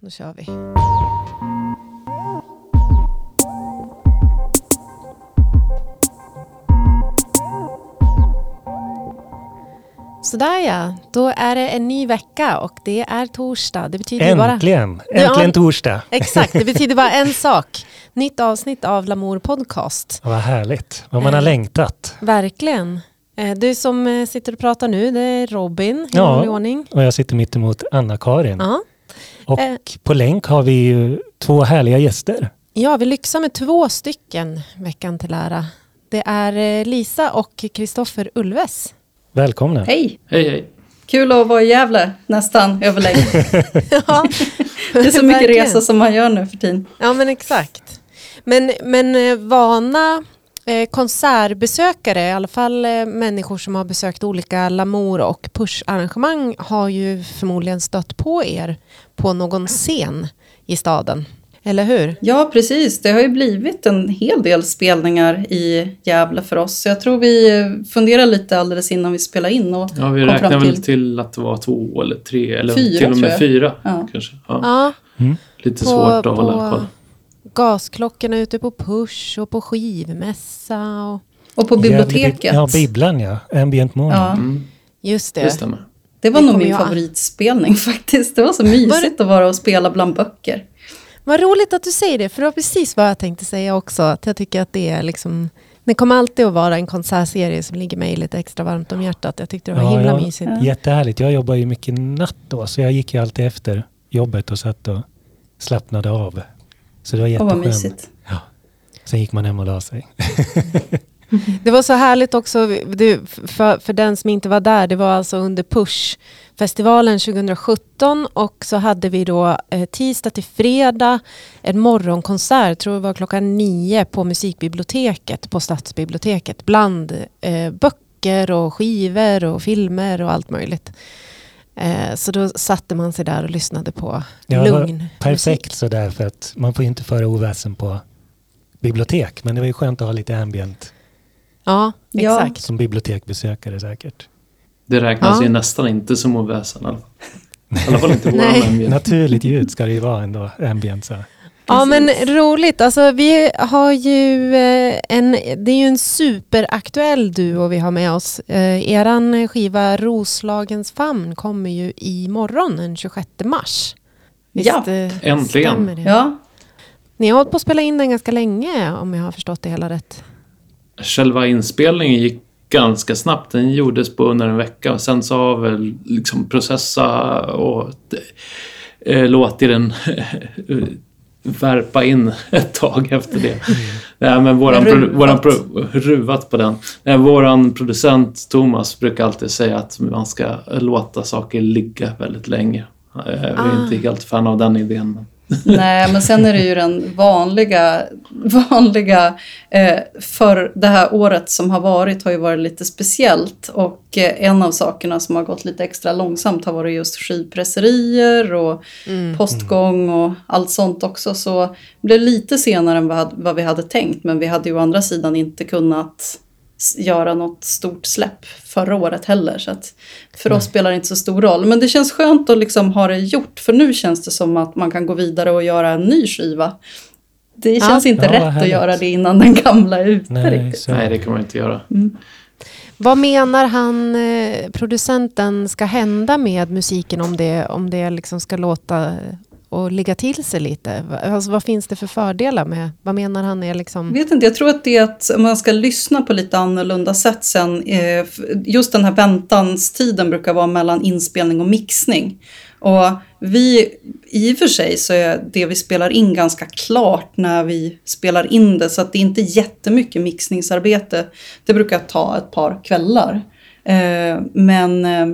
då kör vi. Sådär ja, då är det en ny vecka och det är torsdag. Det betyder bara... Äntligen! Äntligen Ja. torsdag! Exakt, det betyder bara en sak. Nytt avsnitt av Lamour Podcast. Vad härligt. Vad man har Eh. längtat. Verkligen. Eh, Du som eh, sitter och pratar nu, det är Robin i Ja. ordning. Och jag sitter mitt emot Anna-Karin. Ja. Och Eh. på länk har vi ju två härliga gäster. ja, vi lyxar med två stycken veckan till ära. Det är eh, Lisa och Kristoffer Ulves. Välkomna. Hej! Hej hej. Kul att vara i Gävle nästan överlägg. ja, Det är så mycket resor som man gör nu för tiden. Ja, men exakt. Men, men eh, vana konsertbesökare, i alla fall eh, människor som har besökt olika Lamour och Push-arrangemang har ju förmodligen stött på er på någon scen i staden. Eller hur? Ja, precis. Det har ju blivit en hel del spelningar i Gävle för oss. Så jag tror vi funderar lite alldeles innan vi spelar in. Och Ja, vi kom räknar fram väl till- till att det var två eller tre eller Fyra, till och med fyra Ja. kanske. Ja. Ja, Lite på- svårt att hålla på- koll. Gasklockorna ute på Push och på skivmässa. Och... Och på biblioteket. bib- Ja, bibblan ja. Ambient morning. Ja. Mm, Just det. det. Det var Det nog min jag- favoritspelning faktiskt. Det var så mysigt att vara och spela bland böcker. Vad roligt att du säger det, för det var precis vad jag tänkte säga också. Att jag tycker att det är liksom... Det kommer alltid att vara en konsertserie som ligger mig lite extra varmt om hjärtat. Jag tyckte det var Ja, himla mysigt. Ja. Jättehärligt. Jag jobbar ju mycket natt då, så jag gick ju alltid efter jobbet och satt och slappnade av. Så det var vad jätteskönt. mysigt. Ja. Sen gick man hem och la sig. Det var så härligt också, det, för, för den som inte var där, det var alltså under Push-festivalen 2017 och så hade vi då eh, tisdag till fredag en morgonkonsert, tror det var klockan nio på musikbiblioteket på Stadsbiblioteket bland eh, böcker och skivor och filmer och allt möjligt. Eh, så då satte man sig där och lyssnade på Ja, lugn Perfekt musik. sådär för att man får inte föra oväsen på bibliotek. Men det var ju skönt att ha lite ambient Ja, Ja. exakt. som bibliotekbesökare säkert. Det räknas Ja. ju nästan inte som oväsen i alla fall. I alla fall inte Nej. våran MJ. Naturligt ljud ska det ju vara ändå, ambient så. Ja men roligt, alltså vi har ju eh, en, det är ju en superaktuell duo vi har med oss. Eh, eran skiva Roslagens famn kommer ju imorgon den 26 mars. Ja, eh, äntligen. Ja, Ni har hållit på att spela in den ganska länge om jag har förstått det hela rätt. Själva inspelningen gick ganska snabbt. Den gjordes på under en vecka och sen så har väl liksom processa och eh, låtit den värpa in ett tag efter det. Nej, men våran, Ruvat. våran pro, ruvat på den. Nej, våran producent Thomas brukar alltid säga att man ska låta saker ligga väldigt länge. Jag är Ah. inte helt fan av den idén. Men Nej, men sen är det ju den vanliga, vanliga eh, för det här året som har varit har ju varit lite speciellt och eh, en av sakerna som har gått lite extra långsamt har varit just skivpresserier och Mm. postgång och allt sånt också. Så det blev lite senare än vad, vad vi hade tänkt men vi hade ju å andra sidan inte kunnat göra något stort släpp förra året heller. Så att för oss spelar det inte så stor roll. Men det känns skönt att liksom ha det gjort. För nu känns det som att man kan gå vidare och göra en ny skiva. Det Ja. känns inte Ja, rätt att göra det innan den gamla är ute Nej, riktigt. så. nej, det kan man inte göra. Vad menar han, eh, producenten, ska hända med musiken om det, om det liksom ska låta och ligga till sig lite? Alltså, vad finns det för fördelar med, vad menar han är liksom... Jag vet inte, jag tror att det är att man ska lyssna på lite annorlunda sätt sen. Eh, Just den här väntanstiden brukar vara mellan inspelning och mixning. Och vi, i och för sig så är det vi spelar in ganska klart när vi spelar in det. Så att det är inte jättemycket mixningsarbete. Det brukar ta ett par kvällar. Eh, Men, eh,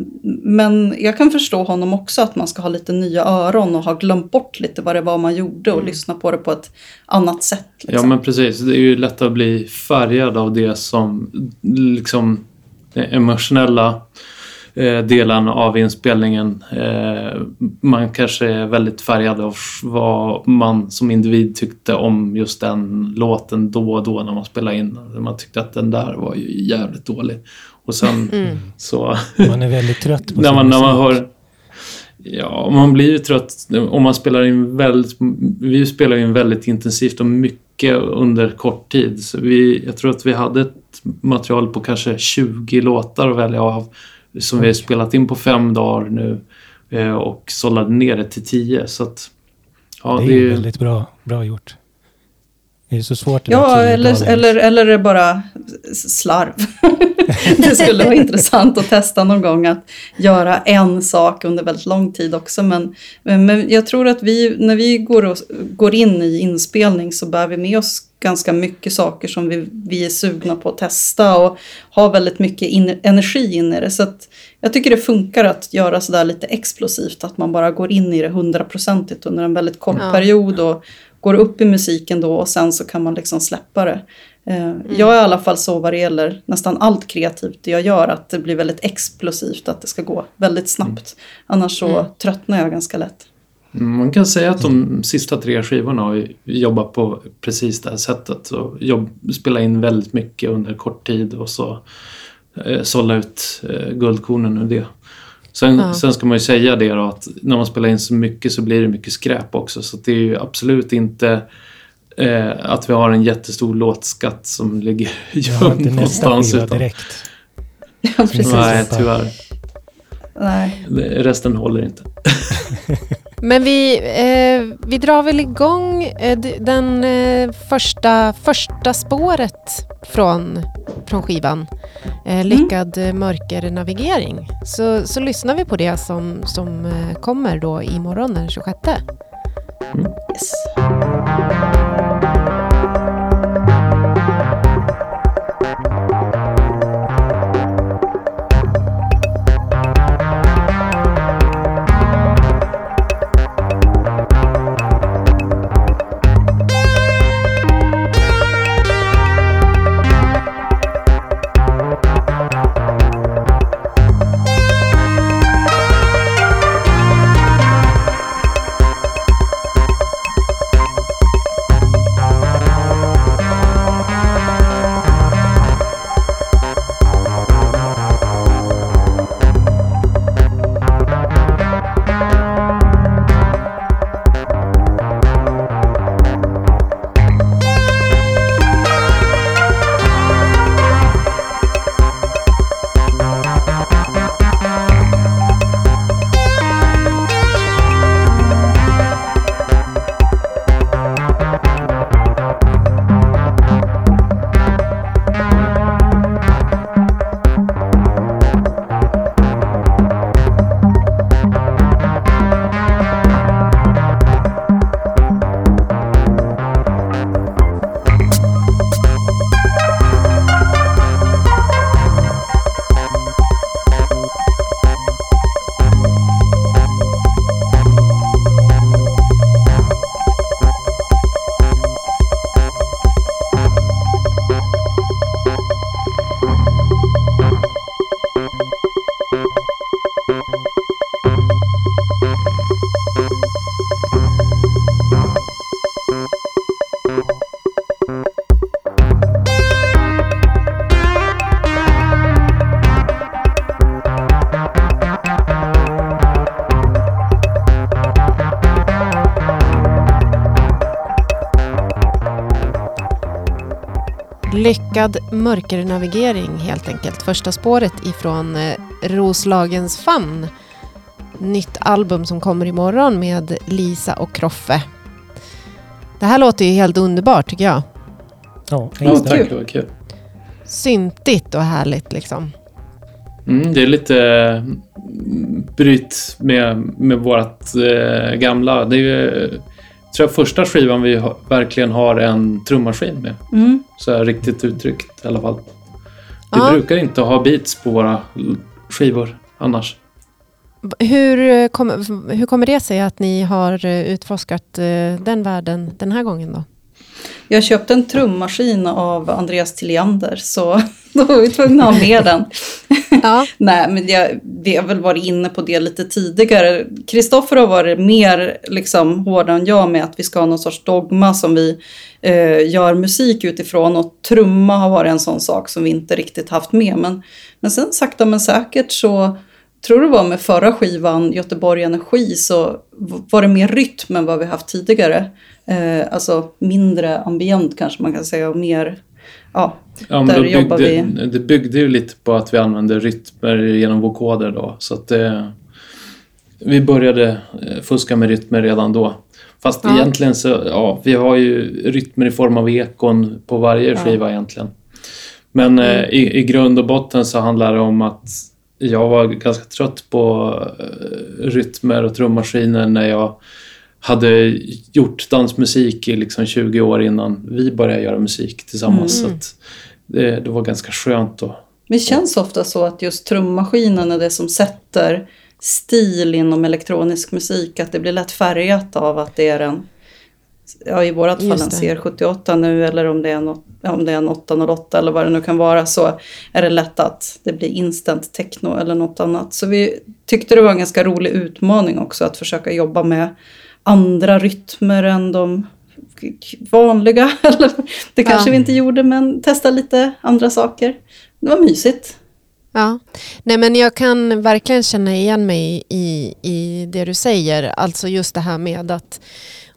men jag kan förstå honom också att man ska ha lite nya öron och ha glömt bort lite vad det var man gjorde och lyssna på det på ett annat sätt. Ja Liksom. men precis, det är ju lätt att bli färgad av det som liksom den emotionella eh, delen av inspelningen. Eh, man kanske är väldigt färgad av vad man som individ tyckte om just den låten då och då när man spelade in. Man tyckte att den där var ju jävligt dålig. Och sen Mm. så Man är väldigt trött på när man, när man hör Ja, man blir ju trött om man spelar in väldigt... Vi spelar in väldigt intensivt och mycket under kort tid. Så vi, jag tror att vi hade ett material på kanske 20 låtar att välja av som vi har spelat in på fem dagar nu eh, och sållade ner det till 10. Så att, ja, det är, det är väldigt bra, bra gjort. Det är så svårt. Ja, eller, eller, eller är det bara slarv. det skulle vara intressant att testa någon gång att göra en sak under väldigt lång tid också. Men, men jag tror att vi, när vi går, och, går in i inspelning så bär vi med oss ganska mycket saker som vi, vi är sugna på att testa och har väldigt mycket in, energi in i det. Så jag tycker det funkar att göra sådär lite explosivt, att man bara går in i det hundraprocentigt under en väldigt kort ja. period och går upp i musiken då och sen så kan man liksom släppa det. Eh, mm. Jag är i alla fall så vad det gäller nästan allt kreativt jag gör, att det blir väldigt explosivt, att det ska gå väldigt snabbt. Annars så mm. tröttnar jag ganska lätt. Mm, man kan säga att de sista tre skivorna har jobbat på precis det här sättet. Och jobb, spela in väldigt mycket under kort tid och så eh, sålla ut eh, guldkornen ur det. Sen, ja. sen ska man ju säga det då att när man spelar in så mycket så blir det mycket skräp också. Så det är ju absolut inte eh, att vi har en jättestor låtskatt som ligger gömd någonstans. Utan... direkt. Ja, precis. Nej, tyvärr. Nej. Resten håller inte. Men vi, eh, vi drar väl igång eh, den eh, första, första spåret från, från skivan. Eh, mm. lyckad mm. mörkernavigering. Så, så lyssnar vi på det som, som eh, kommer då imorgon den 26. Mm. Yes. Mörkernavigering helt enkelt. Första spåret ifrån eh, Roslagens famn. Nytt album som kommer imorgon med Lisa och Kroffe. Det här låter ju helt underbart tycker jag. Ja, ja tack. Det var kul. Syntigt och härligt liksom. Mm, det är lite mm, bryt med, med vårt eh, gamla. Det är ju tror jag första skivan vi verkligen har en trummaskin med. Mm. Så här, riktigt uttryckt i alla fall. Vi ja. brukar inte ha beats på våra skivor annars. Hur, kom, hur kommer det sig att ni har eh, utforskat eh, den världen den här gången då? Jag köpte en trummaskin av Andreas Tilliander så då var vi tvungna att ha med den. Ja. Nej, men jag, vi har väl varit inne på det lite tidigare. Kristoffer har varit mer liksom, hård än jag med att vi ska ha någon sorts dogma som vi eh, gör musik utifrån. Och trumma har varit en sån sak som vi inte riktigt haft med. Men, men sen sakta men säkert så tror det var med förra skivan, Göteborg Energi, så var det mer rytm än vad vi haft tidigare. Eh, alltså mindre ambient kanske man kan säga och mer, ja, Ja, där då jobbar byggde, vi. Det byggde ju lite på att vi använde rytmer genom vokoder då. Så att det, vi började eh, fuska med rytmer redan då. Fast Ja. egentligen så, ja, vi har ju rytmer i form av ekon på varje Ja. skiva egentligen. Men eh, i, i grund och botten så handlar det om att jag var ganska trött på eh, rytmer och trummaskiner när jag hade gjort dansmusik i liksom 20 år innan vi började göra musik tillsammans. Mm. Så det, det var ganska skönt då. Det känns ofta så att just trummaskinen är det som sätter stil inom elektronisk musik. Att det blir lätt färgat av att det är en, ja i vårat fall en Just det. CR78 nu eller om det, är en, om det är en 808 eller vad det nu kan vara så är det lätt att det blir instant techno eller något annat. Så vi tyckte det var en ganska rolig utmaning också att försöka jobba med andra rytmer än de vanliga. Det kanske Ja. vi inte gjorde men testa lite andra saker. Det var mysigt. Ja, nej men jag kan verkligen känna igen mig i, i det du säger. Alltså just det här med att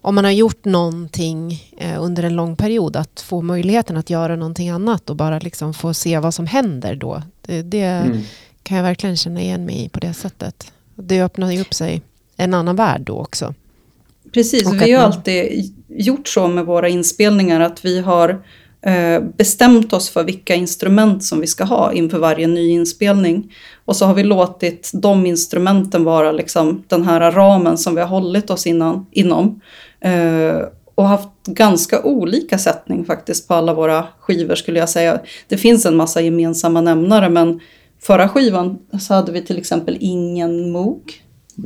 om man har gjort någonting eh, under en lång period, att få möjligheten att göra någonting annat och bara liksom få se vad som händer då. Det, det Mm. kan jag verkligen känna igen mig i på det sättet. Det öppnar ju upp sig en annan värld då också. Precis, Och vi har man- alltid gjort så med våra inspelningar att vi har eh, bestämt oss för vilka instrument som vi ska ha inför varje ny inspelning. Och så har vi låtit de instrumenten vara liksom den här ramen som vi har hållit oss innan, inom. Eh, och haft ganska olika sättning faktiskt på alla våra skivor skulle jag säga. Det finns en massa gemensamma nämnare men förra skivan så hade vi till exempel ingen Moog.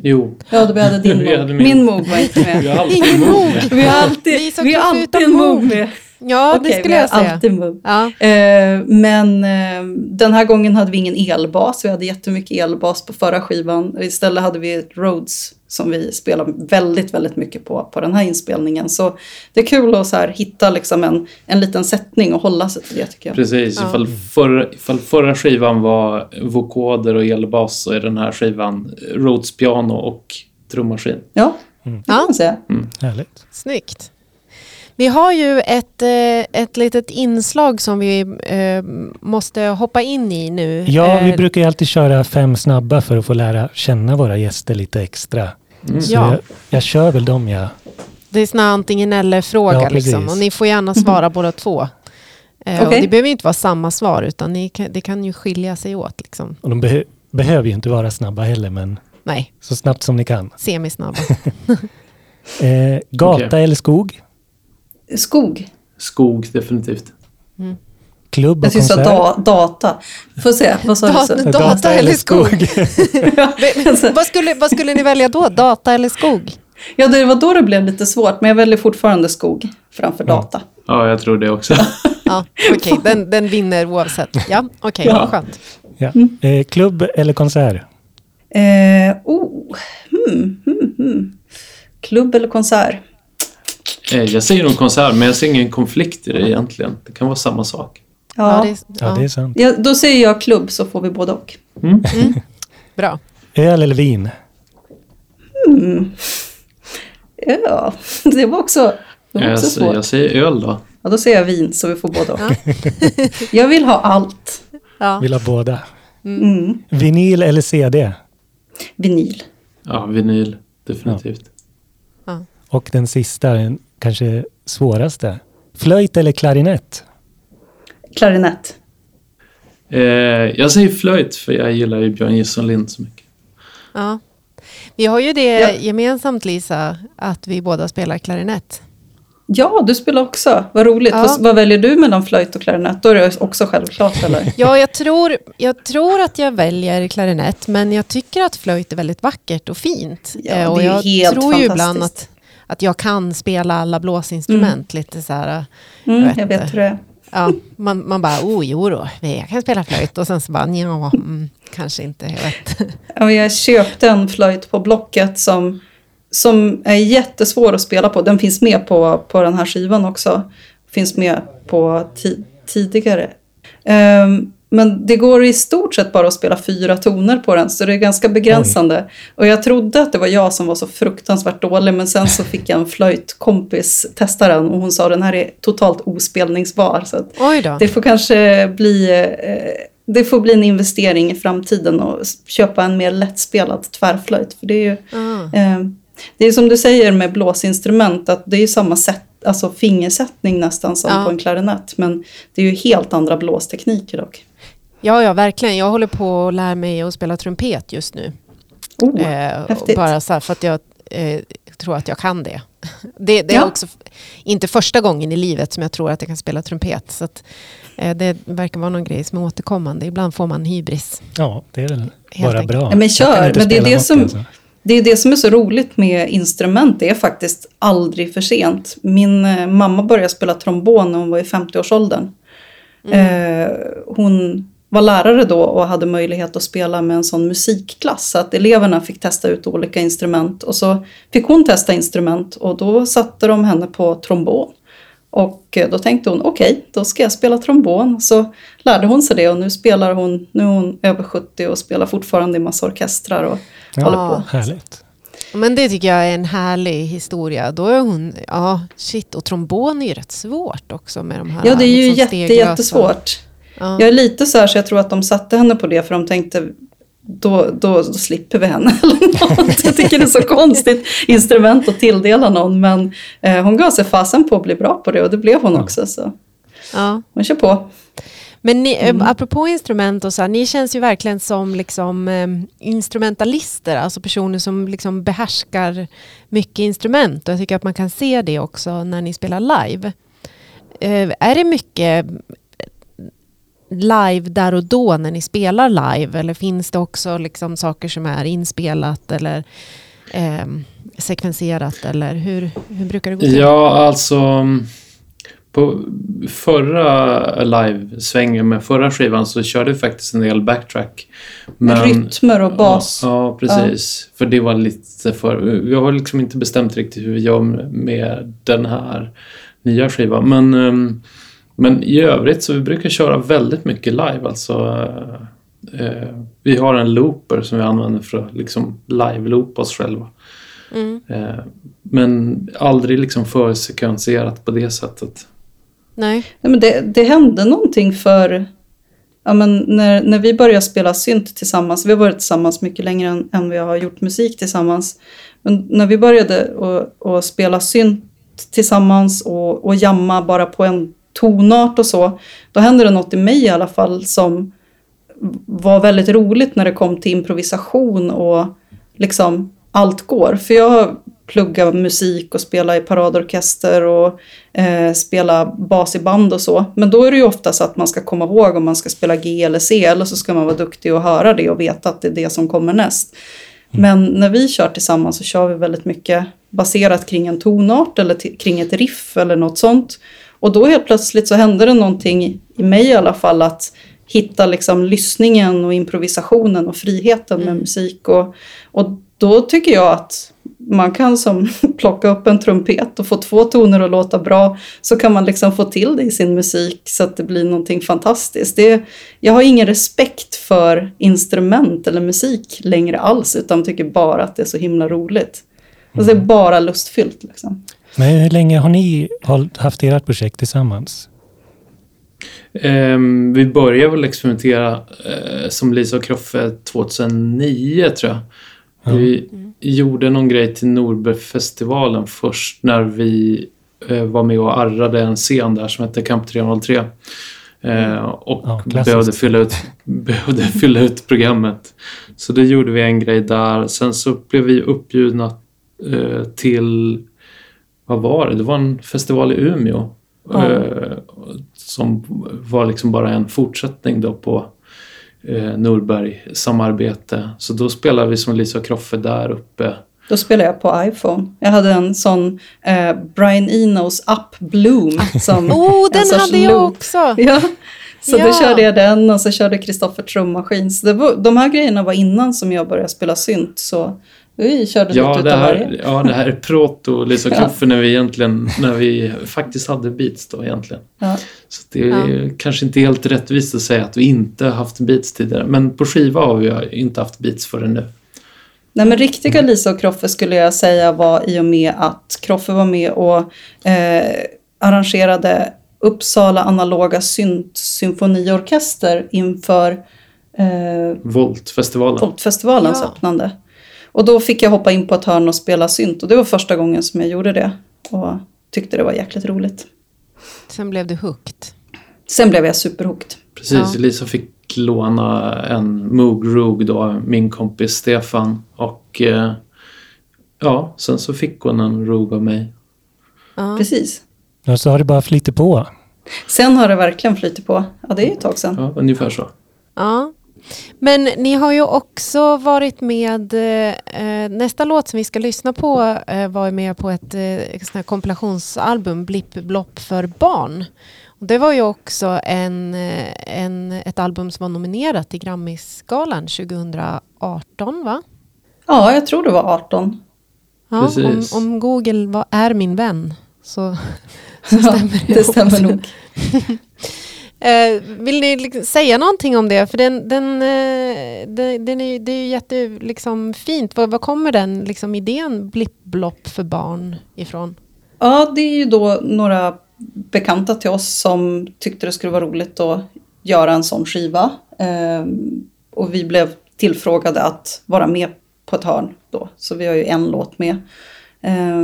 Jo. Ja, vi hade din Vi hade min. min. Moog var inte med. Ingen med. Vi har alltid, Vi vi har alltid en. Moog med. Ja, Okej, det skulle jag säga. alltid. Ja. Eh, men eh, den här gången hade vi ingen elbas. Vi hade jättemycket elbas på förra skivan. Istället hade vi ett Rhodes som vi spelar väldigt, väldigt mycket på på den här inspelningen. Så det är kul att så här, hitta liksom en, en liten sättning och hålla sig till det tycker jag. Precis, Ja. ifall, förra, ifall förra skivan var vokoder och elbas så är den här skivan Rhodes piano och trummaskin. Ja, Mm. det kan man säga. Härligt. Snyggt. Vi har ju ett, eh, ett litet inslag som vi eh, måste hoppa in i nu. Ja, vi Eh, brukar ju alltid köra fem snabba för att få lära känna våra gäster lite extra. Mm. Så Ja. jag, jag kör väl dem jag. Det är sån här antingen eller-fråga. Ja, liksom. Och ni får gärna svara båda två. Eh, och Okej. det behöver inte vara samma svar, utan ni det kan ju skilja sig åt. Liksom. Och de behö, behöver ju inte vara snabba heller, men Nej, så snabbt som ni kan. semisnabba. Eh, gata Okej. eller skog? Skog. Skog, definitivt. Klubb och Jag konsert? da, data. Får se, vad sa du? Data. så? Data eller skog? Vad, skulle, vad skulle ni välja då? Data eller skog? Ja, det var då det blev lite svårt. Men jag väljer fortfarande skog framför data. Ja, jag tror det också. Ja, okej, den, den vinner oavsett. Ja, okej, Ja. skönt. ja. eh, klubb eller konsert? Eh, oh, hmm, hmm, hmm. Klubb eller konsert? Eh, jag säger nog konsert, men jag ser ingen konflikt i det egentligen. Det kan vara samma sak. Ja, Ja, det är, Ja, ja, det är sant. ja, då säger jag klubb så får vi både och. Mm. bra. Öl eller vin? Ja, det var också, det var Jag, också svårt. jag säger öl då. Ja, då säger jag vin så vi får både och. Ja. Jag vill ha allt. Ja. Vill ha båda. Mm. Vinyl eller CD? Vinyl. Ja, vinyl. Definitivt. Ja. Och den sista, den kanske svåraste. Flöjt eller klarinett? Klarinett. Eh, jag säger flöjt, för jag gillar ju Björn Gilson Lind så mycket. Ja. Vi har ju det Ja. gemensamt Lisa, att vi båda spelar klarinett. Ja, du spelar också. Vad roligt. Ja. Vad, vad väljer du mellan flöjt och klarinett? Då är det också självklart, eller? Ja, jag tror, jag tror att jag väljer klarinett, men jag tycker att flöjt är väldigt vackert och fint. Ja, Eh, och det är jag helt tror ju ibland att, att jag kan spela alla blåsinstrument lite så här. Mm, vet jag vet hur det är. Ja, man, man bara, oh jo då, jag kan spela flöjt. Och sen så bara, ja, mm, kanske inte, jag vet. Ja, jag köpte en flöjt på Blocket som, som är jättesvår att spela på. Den finns med på, på den här skivan också. Finns med på tidigare. Um, men det går i stort sett bara att spela fyra toner på den, så det är ganska begränsande. Oj. Och jag trodde att det var jag som var så fruktansvärt dålig, men sen så fick jag en flöjtkompis testa den och hon sa att den här är totalt ospelningsbar. Så det får kanske bli eh, det får bli en investering i framtiden och köpa en mer lättspelad tvärflöjt. För det är ju, mm. det är som du säger med blåsinstrument, att det är samma sätt, alltså fingersättning nästan som ja. på en klarinett. Men det är ju helt andra blåstekniker dock. Ja, ja, verkligen. Jag håller på att lära mig att spela trumpet just nu. Oh, eh, häftigt. Bara så för att jag eh, tror att jag kan det. Det, det är ja. också inte första gången i livet som jag tror att jag kan spela trumpet. Så att, eh, det verkar vara någon grej som är återkommande. Ibland får man hybris. Ja, det är väl bara enkelt. bra. Ja, men kör, men det är det som... Alltså. Det är det som är så roligt med instrument, det är faktiskt aldrig för sent. Min eh, mamma började spela trombon när hon var i 50-årsåldern. Mm. Eh, hon var lärare då och hade möjlighet att spela med en sån musikklass. Så att eleverna fick testa ut olika instrument och så fick hon testa instrument och då satte de henne på trombon. Och eh, då tänkte hon, okej, okay, då ska jag spela trombon. Så lärde hon sig det och nu spelar hon, nu är hon över 70 och spelar fortfarande i massa orkestrar och ja, håller på. Härligt. Men det tycker jag är en härlig historia. Då är hon, ja shit, och trombon är ju rätt svårt också med de här Ja, det är ju liksom jätte, jättesvårt. Ja. Jag är lite så här så jag tror att de satte henne på det för de tänkte då, då, då slipper vi henne. jag tycker det är så konstigt instrument att tilldela någon men eh, hon gav sig fasen på att bli bra på det och det blev hon också. Så. Ja. Hon kör på. Men ni, eh, mm. apropå instrument och så här, ni känns ju verkligen som liksom, eh, instrumentalister, alltså personer som liksom behärskar mycket instrument. Och jag tycker att man kan se det också när ni spelar live. Eh, är det mycket live där och då när ni spelar live? Eller finns det också liksom saker som är inspelat eller eh, sekvenserat? Eller hur, hur brukar det gå till? Ja, alltså på förra livesvängen med förra skivan så körde vi faktiskt en del backtrack. Men, Rytmer och bas. Ja, ja precis. Ja. För det var lite för... Vi har liksom inte bestämt riktigt hur vi gör med den här nya skivan. Men um, men i övrigt så vi brukar köra väldigt mycket live. Alltså, eh, vi har en looper som vi använder för att liksom live-loopa oss själva. Mm. Eh, men aldrig liksom försekvenserat på det sättet. Nej. Nej men det, det hände någonting för ja, men när, när vi började spela synt tillsammans, vi har varit tillsammans mycket längre än, än vi har gjort musik tillsammans. Men när vi började att spela synt tillsammans och, och jamma bara på en tonart och så, då hände det något i mig i alla fall som var väldigt roligt när det kom till improvisation och liksom allt går. För jag pluggar musik och spelar i paradorkester och eh, spela bas i band och så. Men då är det ju ofta så att man ska komma ihåg om man ska spela G eller C eller så ska man vara duktig och höra det och veta att det är det som kommer näst. Mm. Men när vi kör tillsammans så kör vi väldigt mycket baserat kring en tonart eller kring ett riff eller något sånt. Och då helt plötsligt så hände det någonting i mig i alla fall att hitta liksom lyssningen och improvisationen och friheten med mm. musik. Och, och då tycker jag att man kan som plocka upp en trumpet och få två toner att låta bra så kan man liksom få till det i sin musik så att det blir någonting fantastiskt. Det, jag har ingen respekt för instrument eller musik längre alls utan tycker bara att det är så himla roligt. Alltså det är mm. bara lustfyllt. Liksom. Men hur länge har ni haft ert projekt tillsammans? Um, vi började väl experimentera uh, som Lisa och Kroffe 2009 tror jag. Mm. Vi gjorde någon grej till Norbergfestivalen först när vi uh, var med och arrade en scen där som hette Camp 303. Uh, mm. och ja, behövde, fylla ut, behövde fylla ut programmet. Så då gjorde vi en grej där. Sen så blev vi uppbjudna eh, till vad var det? Det var en festival i Umeå. Ja. Eh, som var liksom bara en fortsättning då på eh, Norberg-samarbete. Så då spelade vi som Lisa och Kroffe där uppe. Då spelade jag på iPhone. Jag hade en sån eh, Brian Enos Up Bloom. Som oh, den hade jag loop. också! Ja. Så ja. då körde jag den och så körde Kristoffer trummaskin. Så det var, de här grejerna var innan som jag började spela synt. Så Vi körde Ja, lite det här, varje. ja, det här är proto Lisa Ja. Kloffe när vi egentligen, när vi faktiskt hade beats då egentligen. Ja. Så det är kanske inte helt rättvist att säga att vi inte har haft beats tidigare. Men på skiva har vi inte haft beats förrän nu. Nej men riktiga Lisa och Kroffe skulle jag säga var i och med att Kroffe var med och eh, arrangerade Uppsala analoga synt symfoniorkester inför eh, Voltfestivalen. Folkfestivalens Ja. öppnande. Och då fick jag hoppa in på ett hörn och spela synt och det var första gången som jag gjorde det. Och tyckte det var jäkligt roligt. Sen blev du hooked. Sen blev jag superhooked. Precis, Ja. Lisa fick låna en Moog Roog då, min kompis Stefan. Och eh, ja, sen så fick hon en Roog av mig. Ja. Precis. Och så har det bara flyttat på. Sen har det verkligen flutit på. Ja, det är ju ett tag sedan. Ja, ungefär så. Ja. Men ni har ju också varit med, eh, nästa låt som vi ska lyssna på eh, var med på ett eh, kompilationsalbum, Blipp Blopp för barn. Och det var ju också en, eh, en, ett album som var nominerat till Grammisgalan 2018 va? Ja, jag tror det var 18. Ja, om, Precis. om Google var, är min vän så, så stämmer det det stämmer nog. Eh, vill ni liksom säga någonting om det? För den, den, eh, den, den är, det är ju jätte, liksom, fint. Var, var kommer den liksom, idén blippblopp för barn ifrån? Ja, det är ju då några bekanta till oss som tyckte det skulle vara roligt att göra en sån skiva. Eh, och vi blev tillfrågade att vara med på ett hörn då. Så vi har ju en låt med. Eh,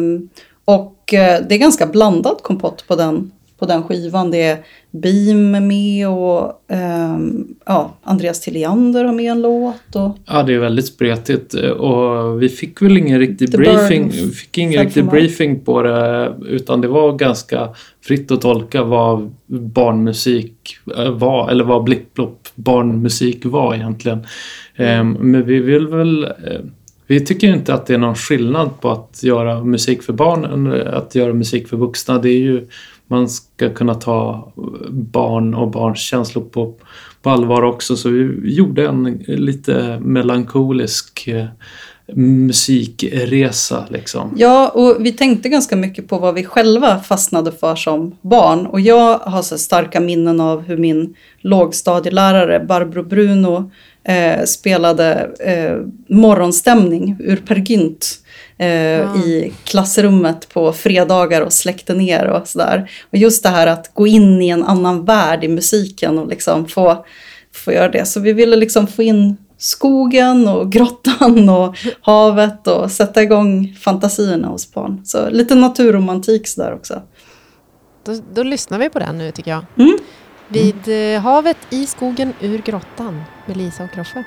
och eh, det är ganska blandad kompott på den, på den skivan. Det är Beam med och ehm, ja, Andreas Tilliander har med en låt. Och, Ja, det är väldigt spretigt och vi fick väl ingen riktig The briefing, Burn fick ingen riktig briefing på det utan det var ganska fritt att tolka vad barnmusik var eller vad blipplopp barnmusik var egentligen. Ehm, Men vi vill väl eh, vi tycker inte att det är någon skillnad på att göra musik för barn än att göra musik för vuxna. Det är ju, man ska kunna ta barn och barns känslor på, på allvar också. Så vi gjorde en lite melankolisk eh, musikresa liksom. Ja, och vi tänkte ganska mycket på vad vi själva fastnade för som barn. Och jag har så starka minnen av hur min lågstadielärare Barbro Bruno eh, spelade eh, morgonstämning ur Per Gynt eh, Ah. i klassrummet på fredagar och släckte ner och sådär. Och just det här att gå in i en annan värld i musiken och liksom få, få göra det. Så vi ville liksom få in skogen och grottan och havet och sätta igång fantasierna hos barn. Så lite naturromantik sådär också. Då, då lyssnar vi på den nu tycker jag. Mm. Vid eh, havet, i skogen, ur grottan med Lisa och Kroffe.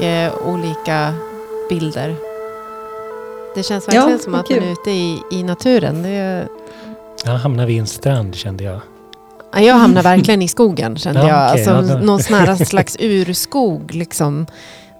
Jättemycket olika bilder. Det känns verkligen Ja, som att kul. man är ute i, i naturen. Det är, Jag hamnade vid en strand kände jag. Ja, Jag hamnar verkligen i skogen kände Ja, jag. okej, alltså, ja, någon sån här slags urskog. Liksom.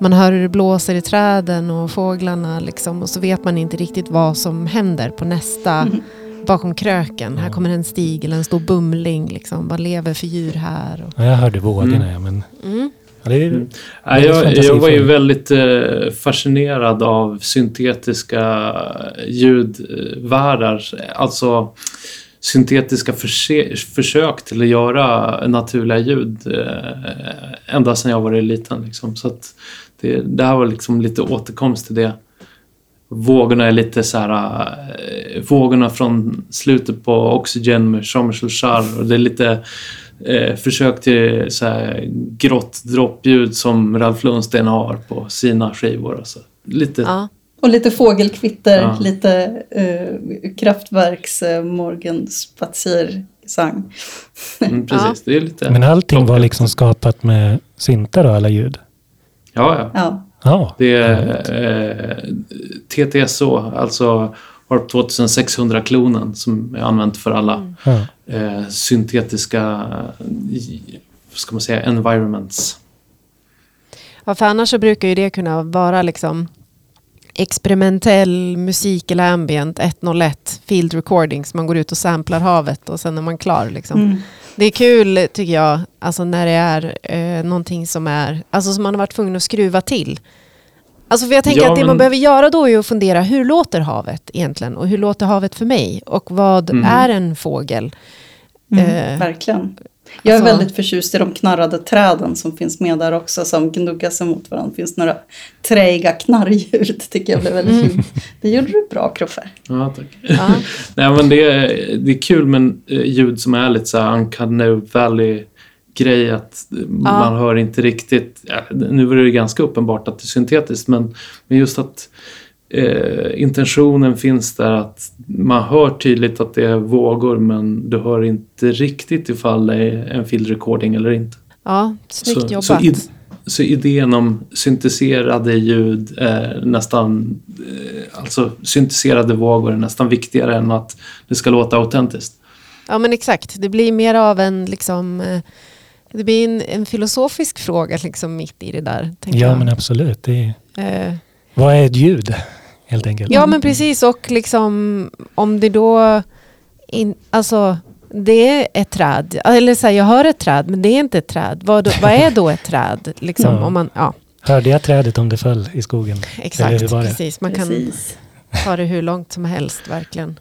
Man hör hur det blåser i träden och fåglarna. Liksom, och så vet man inte riktigt vad som händer på nästa, Mm. bakom kröken. Här Ja. kommer en stig eller en stor bumling. Liksom. Vad lever för djur här? Och, Ja, jag hörde vågorna Mm. ja, men mm. Ja, Mm. Ja, jag, jag var ju väldigt eh, fascinerad av syntetiska ljudvärldar. Alltså syntetiska försök till att göra naturliga ljud eh, ända sedan jag var liten. Liksom. Så att det, det här var liksom lite återkomst till det. Vågorna är lite så här, eh, vågorna från slutet på Oxygen med Jean-Michel Jarre det är lite eh, försök till så här grått droppljud som Ralf Lundsten har på sina skivor. Alltså. Lite, Ja. Och lite fågelkvitter, Ja. lite eh, kraftverks eh, morgenspaziersang. mm, precis. Det är lite... men allting var klockrent. liksom skapat med syntar och alla ljud. Ja, ja. Ja. Ja, Det är eh, TTSO, alltså Harp 2600-klonen som är använt för alla ja. Eh, syntetiska, ska man säga, environments. Ja, för annars så brukar ju det kunna vara liksom experimentell musik eller ambient 101 field recordings. Man går ut och samplar havet och sen är man klar. Liksom. Mm. Det är kul tycker jag, alltså när det är eh, någonting som är, alltså som man har varit tvungen att skruva till. Alltså för jag tänker Ja, att det man men- behöver göra då är att fundera, hur låter havet egentligen? Och hur låter havet för mig? Och vad Mm. är en fågel? Mm, Eh, verkligen. Jag är alltså- väldigt förtjust i de knarrade träden som finns med där också, som gnuggar sig mot varandra. Det finns några träiga knarrljud, tycker jag blev väldigt fint. Det gjorde du bra, Kroffe. Ja, tack. Ja. Nej, men det, är, det är kul med eh, ljud som är lite så här uncanny valley grej att man hör inte riktigt, nu är det ganska uppenbart att det är syntetiskt men, men just att eh, intentionen finns där att man hör tydligt att det är vågor men du hör inte riktigt ifall det är en field recording eller inte. ja, snyggt så, jobbat. så, id- så idén om synteserade ljud är nästan, eh, alltså synteserade vågor är nästan viktigare än att det ska låta autentiskt. Ja men exakt, det blir mer av en liksom eh, det blir en, en filosofisk fråga liksom mitt i det där. tänker ja jag. men absolut. Det är, Eh, vad är ett ljud? Helt enkelt. ja men precis och liksom om det då in, alltså det är ett träd, eller så här, jag hör ett träd men det är inte ett träd. Vad, då, vad är då ett träd? Liksom, Ja. om man, ja, Hörde jag trädet om det föll i skogen? Exakt, precis. Man kan Precis. ta det hur långt som helst verkligen.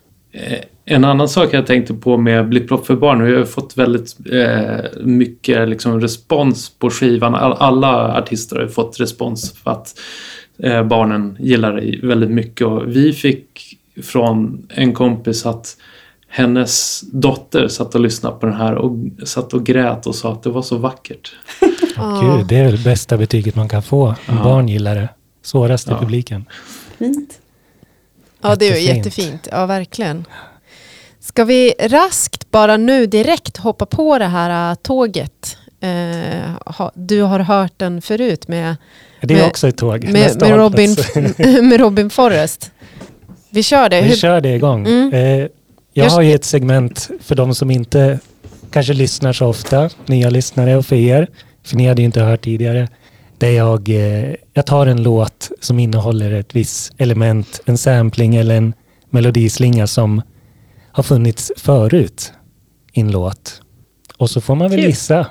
En annan sak jag tänkte på med Blipplopp för barn, vi har fått väldigt eh, mycket liksom, respons på skivan. All, alla artister har fått respons för att eh, barnen gillar det väldigt mycket. Och vi fick från en kompis att hennes dotter satt och lyssnade på den här och satt och grät och sa att det var så vackert. Ja. Gud, det är väl bästa betyget man kan få. Ja. barn gillar det. Svårast i Ja. publiken. Fint. Ja, det är jättefint. Ja, verkligen. Ska vi raskt bara nu direkt hoppa på det här äh, tåget? Ha, du har hört den förut med, Det är Med- också ett tåg. med, med, Robin, med Robin Forrest. Vi kör det. Vi kör det igång. Mm. Eh, jag har ju ett segment för de som inte kanske lyssnar så ofta. Nya lyssnare och för er. För ni hade ju inte hört tidigare. Där jag, eh, jag tar en låt som innehåller ett visst element, en sampling eller en melodislinga som har funnits förut i en låt. Och så får man väl Kul. gissa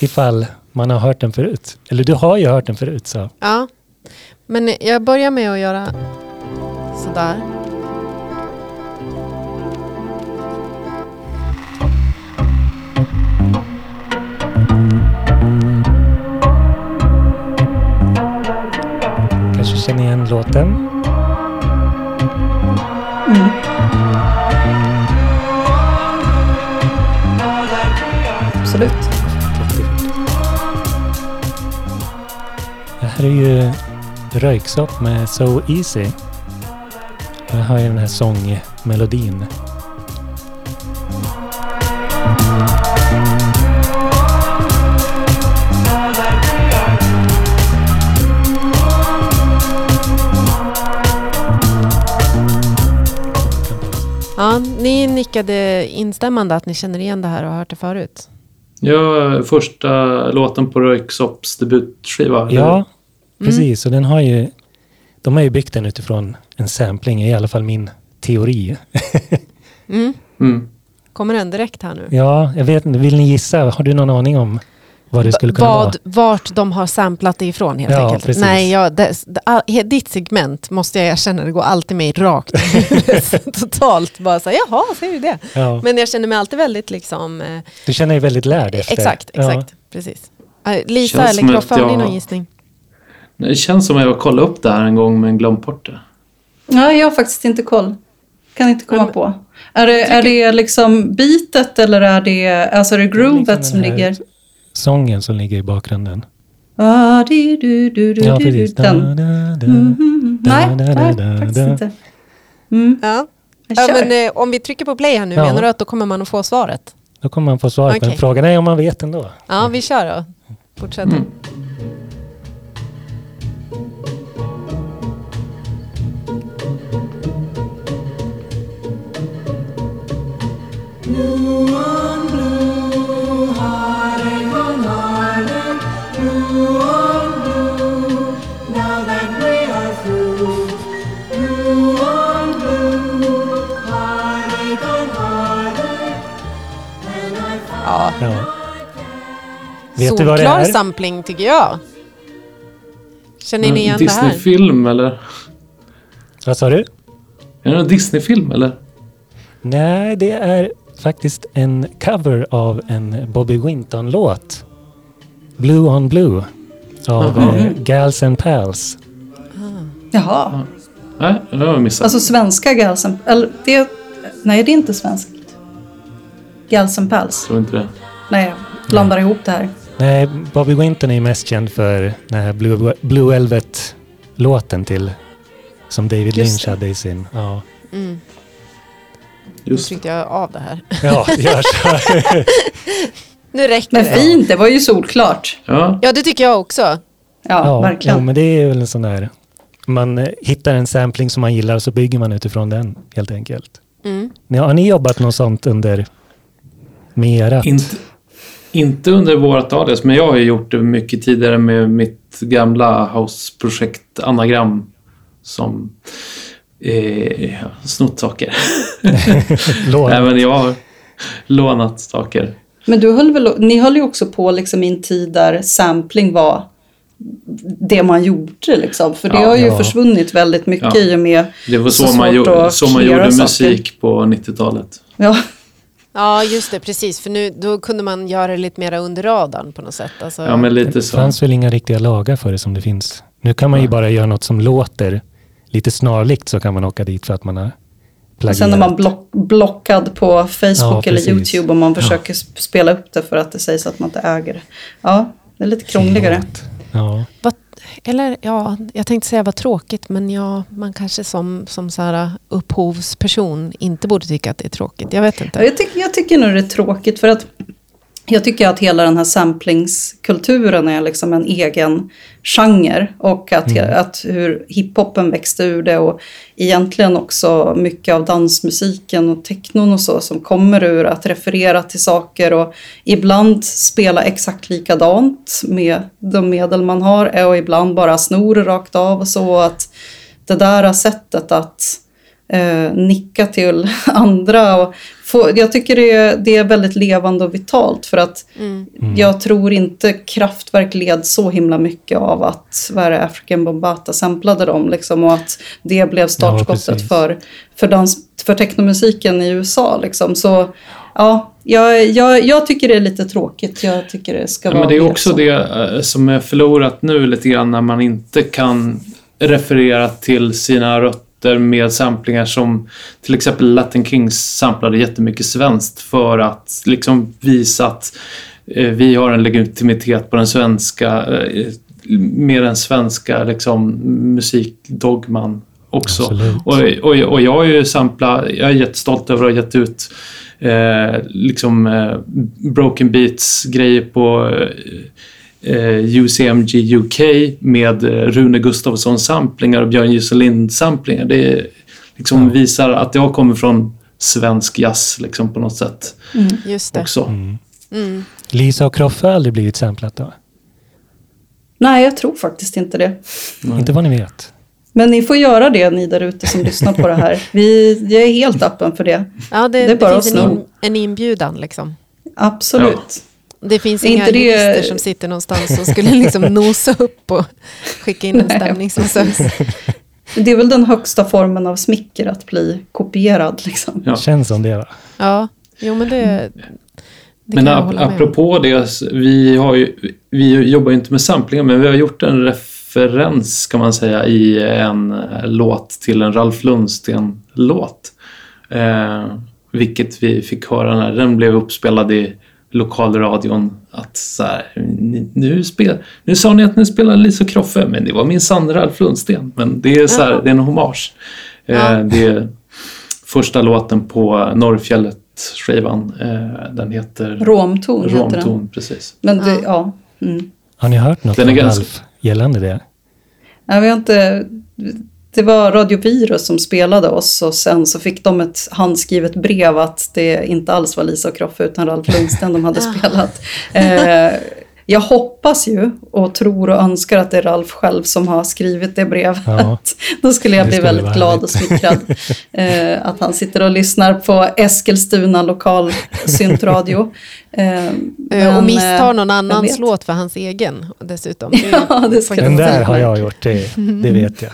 ifall man har hört den förut. Eller du har ju hört den förut så. ja. Men jag börjar med att göra sådär. Kanske känner igen låten. Mm. Absolut. Det här är ju Röyksopp med So Easy. Jag hör ju den här sångmelodin. Ja, ni nickade instämmande att ni känner igen det här och har hört det förut. Ja, första låten på Röyksops debutskiva. Ja, precis. Och den har ju, de har ju byggt den utifrån en sampling, i alla fall min teori. Mm. Mm. Kommer den direkt här nu? Ja, jag vet inte. Vill ni gissa? Har du någon aning om vad det skulle kunna vara? Vad, vart de har samplat det ifrån helt Ja, enkelt. precis. Nej, ja, det, det, ditt segment måste jag erkänna, det går alltid mig rakt. Totalt bara så här, jaha, säger du det? Ja. Men jag känner mig alltid väldigt liksom, eh, Du känner dig väldigt lärd efter. exakt, Ja. exakt, precis. Eh, Lisa Känns eller att har ni jag- någon gissning? Det känns som att jag kollade upp det här en gång men glömt bort det. Ja, jag har faktiskt inte koll. Kan inte komma Men- på. Är det, är det liksom beatet eller är det, alltså är det liksom groovet som ligger? Sången som ligger i bakgrunden. Ah, Ja, precis. Nej, faktiskt inte. Mm, Ja. men, eh, om vi trycker på play här nu, Ja. menar du att då kommer man att få svaret? Då kommer man få svar på Okej. den. Frågan är om man vet ändå. Ja, vi kör då. Fortsätt. Mm. Ja. Vet du vad det Solklar är? sampling tycker jag. Känner ni igen det här? Disney-film eller? Vad sa du? Är det en Disney-film eller? Nej, det är faktiskt en cover av en Bobby Winton-låt. Blue on Blue. Av Jaha. eh, Gals and Pals. Jaha, Nej, det har jag missat. alltså svenska Galsen, eller det, nej det är inte svenskt. Galsen Pals. Jag tror inte det. Nej, jag blandar ihop det här. Nej, Bobby Winton är ju mest känd för den här Blue, Blue Velvet-låten till som David Just Lynch det. hade i sin... Ja, Mm. Nu Just tryckte jag av det här. ja gör så. Nu räcker Men det. fint, det var ju solklart. Ja, Ja, det tycker jag också. Ja, ja, verkligen. jo, men det är väl en sån där... Man eh, hittar en sampling som man gillar och så bygger man utifrån den helt enkelt. Mm. Har ni jobbat något sånt under med erat? inte, inte under vårt alias, men jag har ju gjort det mycket tidigare med mitt gamla houseprojekt Anagram som eh, snott saker. Lån? Även jag har lånat saker. Men du höll väl, ni höll ju också på liksom i en tid där sampling var det man gjorde liksom. För det Ja, har ju ja. försvunnit väldigt mycket Ja. i och med, Det var så, Så man, gjorde, så man gjorde musik på 90-talet. ja, Ja, just det. Precis. För nu, då kunde man göra det lite mer under radarn på något sätt. Alltså, Ja, men lite Det så. fanns väl inga riktiga lagar för det som det finns. Nu kan man ju bara göra något som låter lite snarlikt så kan man åka dit för att man har plagierat. sen är man block, blockad på Facebook Ja, eller. YouTube om man Ja. försöker sp- spela upp det för att det sägs att man inte äger det. Ja, det är lite krångligare. Ja. Vad, eller ja, jag tänkte säga vad tråkigt, men ja, man kanske som, som så här uh, upphovsperson inte borde tycka att det är tråkigt. Jag vet inte. Jag, tycker, jag tycker nog det är tråkigt för att jag tycker att hela den här samplingskulturen är liksom en egen genre och att, Mm. att hur hiphopen växte ur det och egentligen också mycket av dansmusiken och technon och så som kommer ur att referera till saker och ibland spela exakt likadant med de medel man har och ibland bara snor rakt av och så att det där sättet att eh, nicka till andra. Och få, jag tycker det är, det är väldigt levande och vitalt för att Mm. jag tror inte Kraftwerk led så himla mycket av att vad är det, African Bombata samplade dem liksom, och att det blev startskottet precis. för, för, dans, för technomusiken i USA. Liksom. Så ja, jag, jag, jag tycker det är lite tråkigt. Jag tycker det ska Ja, vara men det är också så. det eh, som är förlorat nu lite grann när man inte kan referera till sina rötter med samplingar som till exempel Latin Kings samplade jättemycket svenskt för att liksom visa att eh, vi har en legitimitet på den svenska, eh, med den svenska liksom, musikdogman också. Absolut. Och, och, och jag har ju samplat, jag är jättestolt över att ha gett ut eh, liksom eh, Broken Beats grejer på UCMG UK med eh, Rune Gustafsson samplingar och Björn Juselind samplingar. Det liksom Ja. visar att jag kommer från svensk jazz liksom på något sätt Just det. också. Mm. Mm. Lisa och Kroffe har aldrig blivit samplat då? Nej, jag tror faktiskt inte det. Nej. Inte vad ni vet. Men ni får göra det, ni där ute som lyssnar på det här. Vi, jag är helt öppen för det. Ja, det, Det är det, finns en, in, en inbjudan liksom. Absolut. Det finns inga inte det- jurister som sitter någonstans och skulle liksom nosa upp och skicka in en Nej, stämningsprocess. Det är väl den högsta formen av smicker att bli kopierad. Liksom. Ja. Känns som det va? Ja, jo men det, det Men kan jag ap hålla med om. apropå det, vi, har ju, vi jobbar ju inte med samplingar men vi har gjort en referens kan man säga i en eh, låt till en Ralf Lundsten-låt. Eh, vilket vi fick höra när den blev uppspelad i lokalradion att så här, nu, spel, nu sa ni att ni spelade Lisa och Kroffe men det var min sann Ralf Lundsten. Men det är, så här, det är en hommage. Eh, Ja. Det är första låten på Norrfjället-skivan. Eh, den heter Romton heter den. Romton, precis. Men det, Ja. ja. Mm. Har ni hört något Den är från ganska- Ralf gällande det? Nej, vi har inte, det var Radio Virus som spelade oss och sen så fick de ett handskrivet brev att det inte alls var Lisa och Kroffe utan Ralf Lundsten de hade spelat. Eh, jag hoppas ju och tror och önskar att det är Ralf själv som har skrivit det brevet. Ja. Då skulle jag bli skulle väldigt glad och smickrad. Eh, att han sitter och lyssnar på Eskilstuna lokal syntradio. Eh, Eh, men, och misstar någon annans låt för hans egen dessutom. Ja, det ska Den där har jag gjort, det, det vet jag.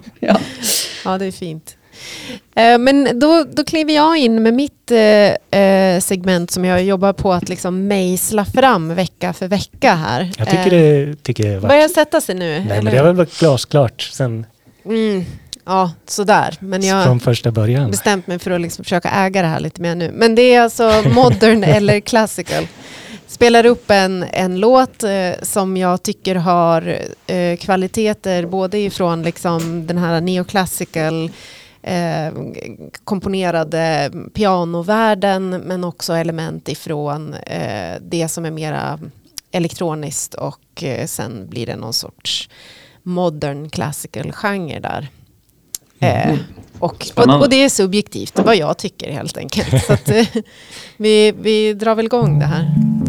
Ja. Ja, det är fint. Eh, Men då, då kliver jag in med mitt eh, eh, segment som jag jobbar på att liksom mejsla fram vecka för vecka här. Jag tycker det tycker jag var... Börjar sätta sig nu? Nej men det har väl varit glasklart sen mm, ja, sådär. Men jag från första början. bestämt mig för att liksom försöka äga det här lite mer nu. Men det är alltså modern eller classical. Spelar upp en, en låt eh, som jag tycker har eh, kvaliteter både ifrån liksom den här neoclassical eh, komponerade pianovärlden men också element ifrån eh, det som är mera elektroniskt och eh, sen blir det någon sorts modern classical genre där. Eh, och, och, Spännande. och det är subjektivt, vad jag tycker helt enkelt. Så att, vi, vi drar väl igång det här.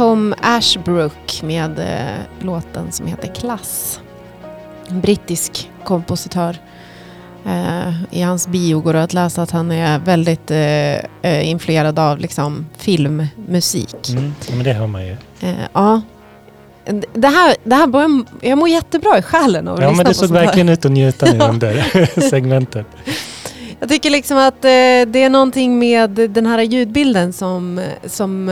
Tom Ashbrook med eh, låten som heter Klass. En brittisk kompositör. Eh, I hans bio går det att läsa att han är väldigt eh, eh, influerad av liksom, filmmusik. Mm. Men det hör man ju. Eh, ja. Det här, det här börjar, jag mår jättebra i själen av att Ja, men det såg verkligen ut att njuta nu under segmentet. Jag tycker liksom att eh, det är någonting med den här ljudbilden som, som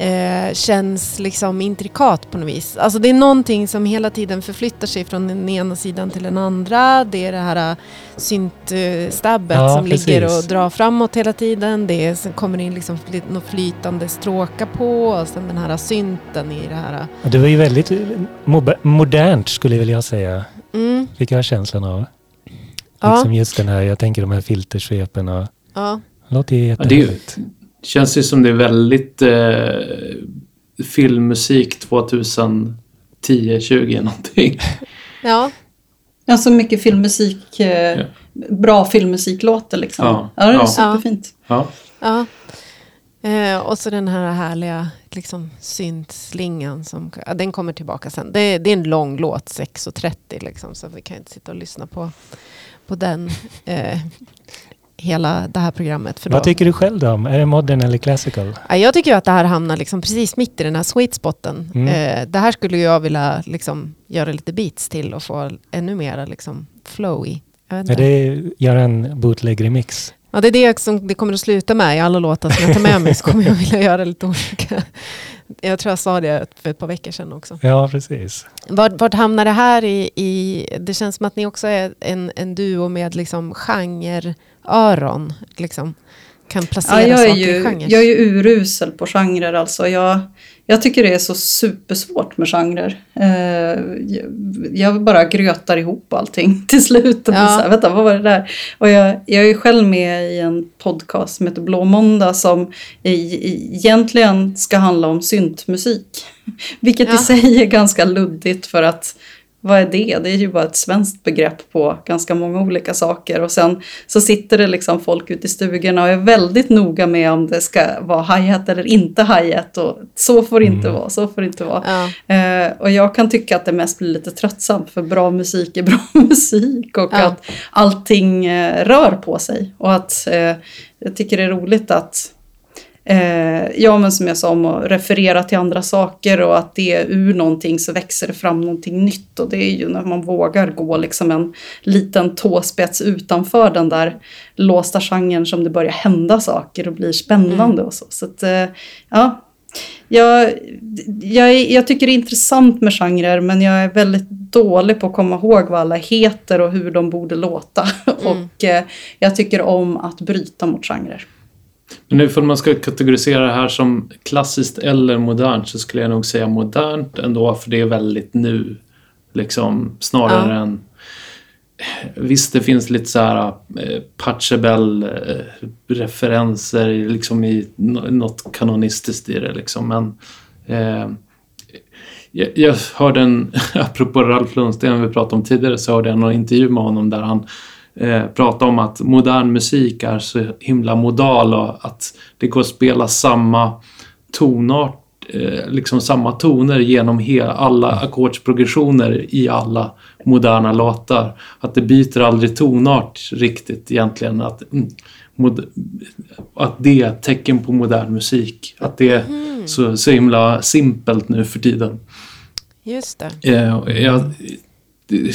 eh, eh, känns liksom intrikat på något vis. Alltså det är någonting som hela tiden förflyttar sig från den ena sidan till den andra. Det är det här syntstabbet Ja, som ligger precis. och drar framåt hela tiden. Det är, sen kommer det in liksom fly- något flytande stråkar på och sen den här synten i det här. Och det var ju väldigt mo- modernt skulle jag vilja säga. Mm, Fick jag känslan av. ja, Liksom just den här, jag tänker de här filtersvepen och ja. låter ju Ja, det. Känns ju som det är väldigt eh, filmmusik 2010-20 någonting. ja. Ja, så mycket filmmusik, eh, Ja. bra filmmusiklåtar liksom. Ja, Ja, det är ja. superfint. Ja. Ja. Eh, och så den här härliga liksom, syntslingan. Som, ja, den kommer tillbaka sen. Det, det är en lång låt, 6.30 liksom, så vi kan inte sitta och lyssna på, på den eh, hela det här programmet. Vad då, tycker du själv då? Är det modern eller classical? ja, jag tycker att det här hamnar liksom precis mitt i den här sweet spoten. Mm. Eh, det här skulle jag vilja liksom, göra lite beats till och få ännu mer liksom, flow i. Är det göra en bootleg-remix? Ja, det är det som det kommer att sluta med i alla låtar som jag tar med mig. Så kommer jag vilja göra lite olika. Jag tror jag sa det för ett par veckor sedan också. Ja, precis. Vart, vart hamnar det här i, i... Det känns som att ni också är en, en duo med liksom genre-öron. Liksom. Kan placera Ja, jag, saker i ju, genrer. jag är ju urusel på genrer alltså. Jag, jag tycker det är så supersvårt med genrer. Eh, jag, bara grötar ihop allting till slut. Ja. så här, vänta, vad var det där? Och jag, jag är själv med i en podcast som heter Blå måndag som i, i, egentligen ska handla om syntmusik. Vilket Ja. i sig är ganska luddigt för att vad är det? Det är ju bara ett svenskt begrepp på ganska många olika saker. Och sen så sitter det liksom folk ute i stugorna och är väldigt noga med om det ska vara hi-hat eller inte hi-hat. Och så får det inte Mm. vara, så får det inte vara. Ja, Eh, och jag kan tycka att det mest blir lite tröttsamt för bra musik är bra musik och Ja. att allting eh, rör på sig. Och att eh, jag tycker det är roligt att Eh, ja, men som jag sa om att referera till andra saker och att det ur någonting så växer det fram någonting nytt. Och det är ju när man vågar gå liksom en liten tåspets utanför den där låsta genren som det börjar hända saker och blir spännande och så. Så att, eh, ja. Jag, jag, är- jag tycker det är intressant med genrer men jag är väldigt dålig på att komma ihåg vad alla heter och hur de borde låta. Och eh, jag tycker om att bryta mot genrer. Men nu för man ska kategorisera det här som klassiskt eller modernt så skulle jag nog säga modernt ändå för det är väldigt nu. Liksom snarare Ja. än... Visst, det finns lite så här eh, Pachelbel eh, referenser liksom i nå- något kanonistiskt i det liksom men eh, jag, jag hörde en, apropå Ralf Lundsten vi pratade om tidigare, så hörde jag någon intervju med honom där han eh, pratade om att modern musik är så himla modal och att det går att spela samma tonart, eh, liksom samma toner genom hela, alla ackordsprogressioner i alla moderna låtar. Att det byter aldrig tonart riktigt egentligen. Att, mm, mod, att det är ett tecken på modern musik. Att det är så, så himla simpelt nu för tiden. just det. Eh, jag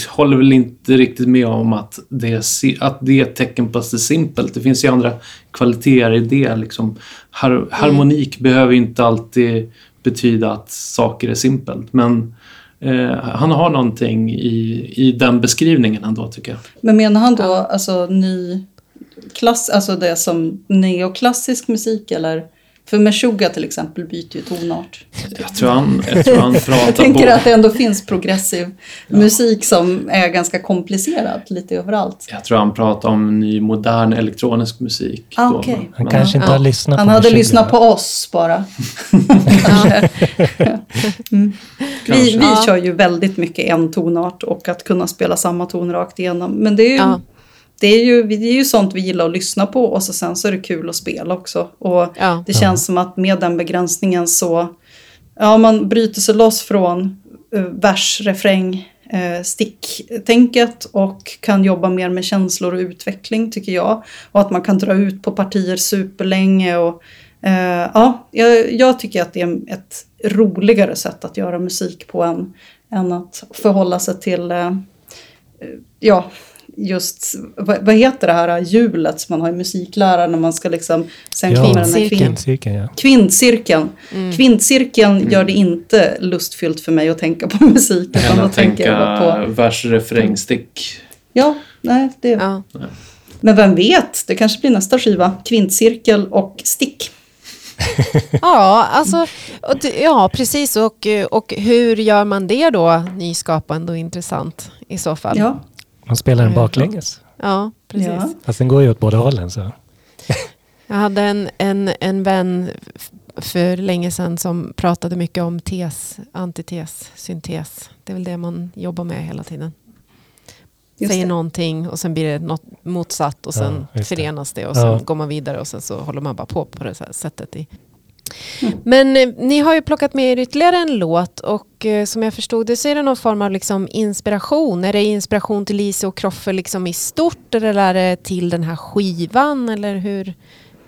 håller väl inte riktigt med om att det, är, att det är ett tecken på att det är simpelt. Det finns ju andra kvaliteter i det. Liksom. Har, harmonik behöver ju inte alltid betyda att saker är simpelt. Men eh, han har någonting i, i den beskrivningen ändå tycker jag. Men menar han då alltså ny klass, alltså det som neoklassisk musik eller? För Meshuggah till exempel byter ju tonart. Jag tror han, jag tror han pratar Jag tänker både- att det ändå finns progressiv musik som är ganska komplicerad lite överallt. Jag tror han pratar om ny modern elektronisk musik. Ah, då, men- Han men- kanske inte Ja. har lyssnat Han på hade Meshuggah. lyssnat på oss bara. Mm. Vi, vi Ja. kör ju väldigt mycket en tonart och att kunna spela samma ton rakt igenom. Men det är ju, Ja. Det är ju, det är ju sånt vi gillar att lyssna på och så sen så är det kul att spela också. Och Ja. det känns som att med den begränsningen så, ja man bryter sig loss från uh, vers, refräng, eh, sticktänket och kan jobba mer med känslor och utveckling tycker jag. Och att man kan dra ut på partier superlänge. Och, eh, ja, jag, jag tycker att det är ett roligare sätt att göra musik på än, än att förhålla sig till ja, just, vad, vad, heter det här hjulet som man har i musiklära när man ska liksom, sen ja, kommer den här kvin kvintcirkeln. Ja. Kvintcirkeln. Mm. Kvintcirkeln mm. gör det inte lustfyllt för mig att tänka på musik. Utan att tänka på vers, refräng, stick. Ja, nej, det... Ja. Men vem vet, det kanske blir nästa skiva. Kvintcirkel och stick. ja, alltså, ja, precis. Och, och hur gör man det då nyskapande och intressant i så fall? Ja. Man spelar den baklänges. Ja, precis. Ja. Fast den går ju åt båda hållen. Så. Jag hade en, en, en vän för länge sedan som pratade mycket om tes, antites, syntes. Det är väl det man jobbar med hela tiden. Just Säger det. någonting och sen blir det något motsatt och sen ja, förenas det och sen ja. går man vidare och sen så håller man bara på på det sättet i men eh, ni har ju plockat med er ytterligare en låt och eh, som jag förstod det så är det någon form av liksom inspiration. Är det inspiration till Lise och Kroffe liksom i stort eller är det till den här skivan? Eller hur,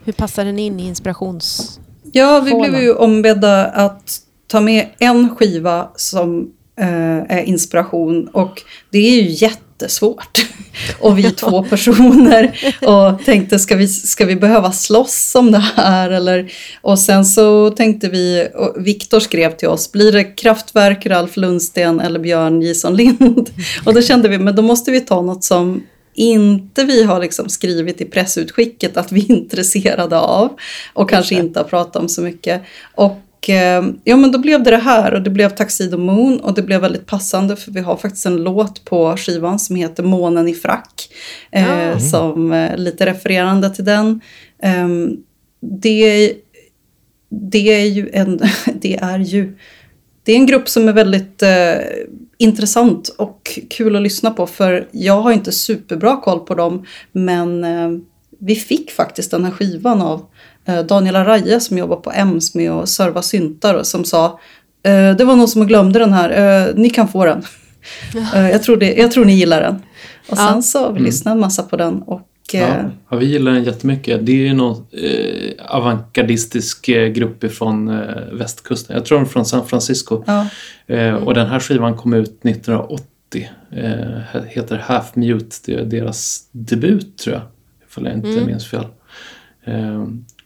hur passar den in i inspirations... Ja, vi blev ju ombedda att ta med en skiva som eh, är inspiration och det är ju jätte jättesvårt. Och vi två personer och tänkte ska vi, ska vi behöva slåss om det här? Eller, och sen så tänkte vi, och Viktor skrev till oss, blir det Kraftwerk, Ralf Lundsten eller Björn Jison Lind? Och då kände vi, men då måste vi ta något som inte vi har liksom skrivit i pressutskicket att vi är intresserade av och kanske inte har pratat om så mycket. Och Eh, ja, men då blev det det här och det blev Tuxedo Moon och det blev väldigt passande för vi har faktiskt en låt på skivan som heter Månen i frack. Mm. som eh, lite refererande till den. Eh, det, det är ju en, det är ju, det är en grupp som är väldigt eh, intressant och kul att lyssna på för jag har inte superbra koll på dem men eh, vi fick faktiskt den här skivan av Eh, Daniel Araja som jobbar på EMS med att serva syntar och som sa eh, det var någon som glömde den här, eh, ni kan få den. jag, tror det, jag tror ni gillar den. Och sen ja. så har vi mm. lyssnat en massa på den. Och, ja, vi gillar den jättemycket. Det är ju någon eh, avantgardistisk grupp från eh, västkusten. Jag tror den är från San Francisco. Ja. Eh, och den här skivan kom ut 1980. Eh, heter Half Mute. Det är deras debut tror jag. Ifall jag inte mm. minns fel.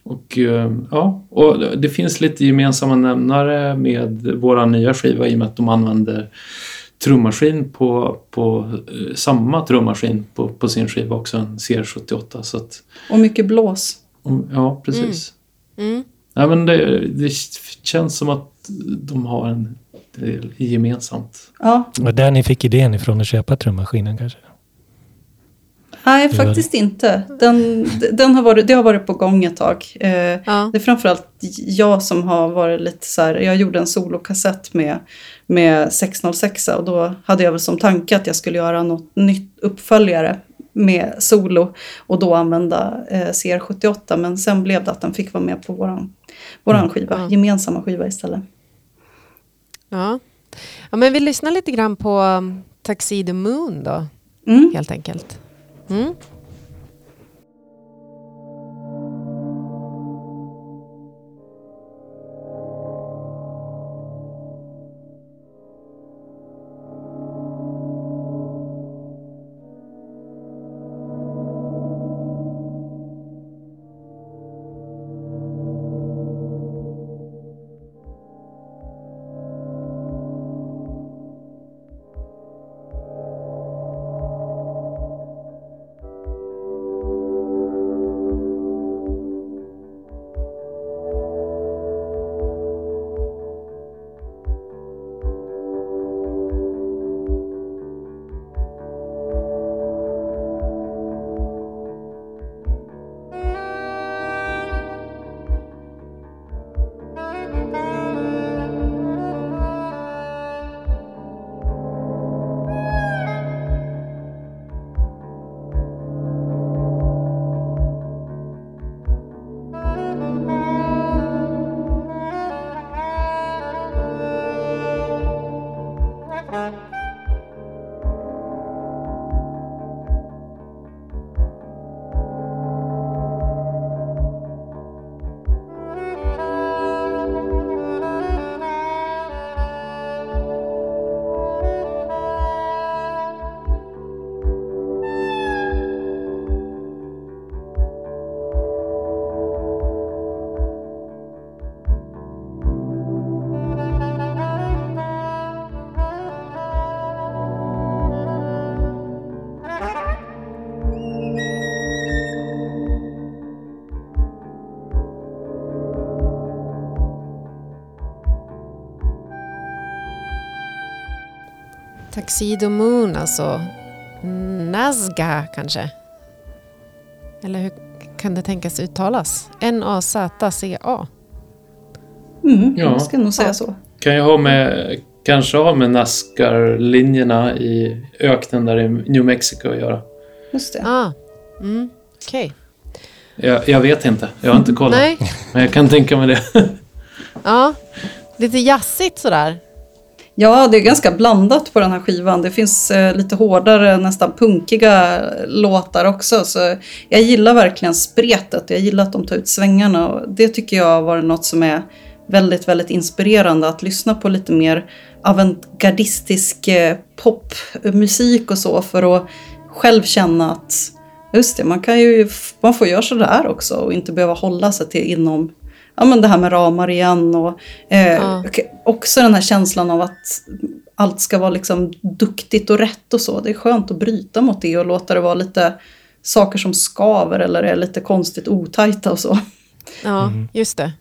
Och, eh, ja, och det finns lite gemensamma nämnare med våra nya skiva i och med att de använder trummaskin på, på eh, samma trummaskin på, på sin skiva också, en CR78. Så att, och mycket blås. Ja, precis. Mm. Mm. Ja, men det, det känns som att de har en del gemensamt. Ja. Och där ni fick idén ifrån att köpa trummaskinen kanske? Nej, faktiskt inte. Den, den har varit, det har varit på gång ett tag. Eh, ja. Det är framförallt jag som har varit lite så här, jag gjorde en solokassett med, med 606 och då hade jag väl som tanke att jag skulle göra något nytt uppföljare med solo och då använda eh, CR78 men sen blev det att den fick vara med på våran, våran mm. skiva, ja. gemensamma skiva istället. Ja. ja, men vi lyssnar lite grann på um, Tuxedo Moon då, mm. helt enkelt. Mm. Tuxedo Moon, alltså Nazga kanske? Eller hur kan det tänkas uttalas? N-A-Z-C-A. Mm, Ja. Jag ska nog säga så. Kan ju ha med, kanske ha med Nascar-linjerna i öknen där i New Mexico att göra. Just det. Ah. Mm. Okej. Jag, jag vet inte, jag har inte kollat. Nej. Men jag kan tänka mig det. Ja. Lite jazzigt sådär. Ja, det är ganska blandat på den här skivan. Det finns eh, lite hårdare, nästan punkiga låtar också. Så jag gillar verkligen spretet. Jag gillar att de tar ut svängarna. Och det tycker jag har varit något som är väldigt, väldigt inspirerande. Att lyssna på lite mer avantgardistisk eh, popmusik och så. För att själv känna att just det, man, kan ju, man får göra sådär också. Och inte behöva hålla sig till inom ja, men det här med ramar igen och eh, Ja. också den här känslan av att allt ska vara liksom duktigt och rätt och så. Det är skönt att bryta mot det och låta det vara lite saker som skaver eller är lite konstigt otajta och så. Ja, just det.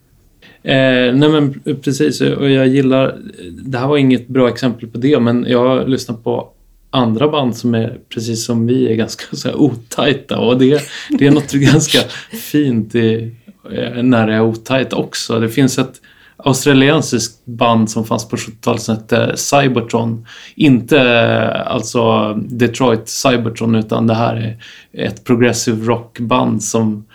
Eh, nej men precis, och jag gillar... Det här var inget bra exempel på det, men jag har lyssnat på andra band som är precis som vi är ganska så här otajta och det, det är något ganska fint i, Eh, när det är otajt också. Det finns ett australiensiskt band som fanns på 70-talet som hette Cybertron. Inte eh, alltså Detroit Cybertron utan det här är ett progressive rockband som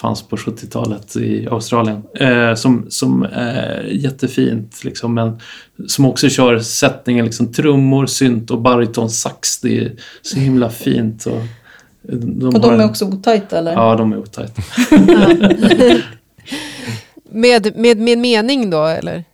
fanns på 70-talet i Australien. Eh, som, som är jättefint liksom, men som också kör sättningen liksom trummor, synt och baritonsax. Det är så himla fint. Och de, Och de är en- också otajta eller? Ja, de är otajta. Med, med, med mening då, eller?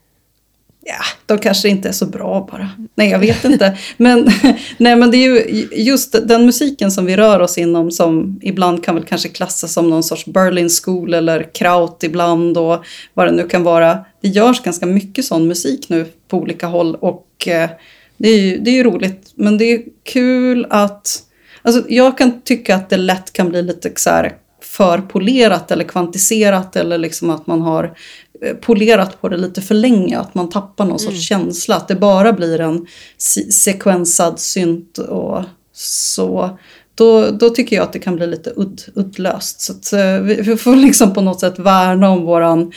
Ja, de kanske inte är så bra bara. Nej, jag vet inte. Men, nej, men det är ju just den musiken som vi rör oss inom som ibland kan väl kanske klassas som någon sorts Berlin School eller Kraut ibland och vad det nu kan vara. Det görs ganska mycket sån musik nu på olika håll och eh, det är ju det är ju roligt. Men det är kul att... Alltså jag kan tycka att det lätt kan bli lite så här för polerat eller kvantiserat eller liksom att man har eh, polerat på det lite för länge. Att man tappar någon sorts känsla. Att det bara blir en se- sekvensad synt och så. Då, då tycker jag att det kan bli lite udd, uddlöst. Så att, eh, vi, vi får liksom på något sätt värna om våran...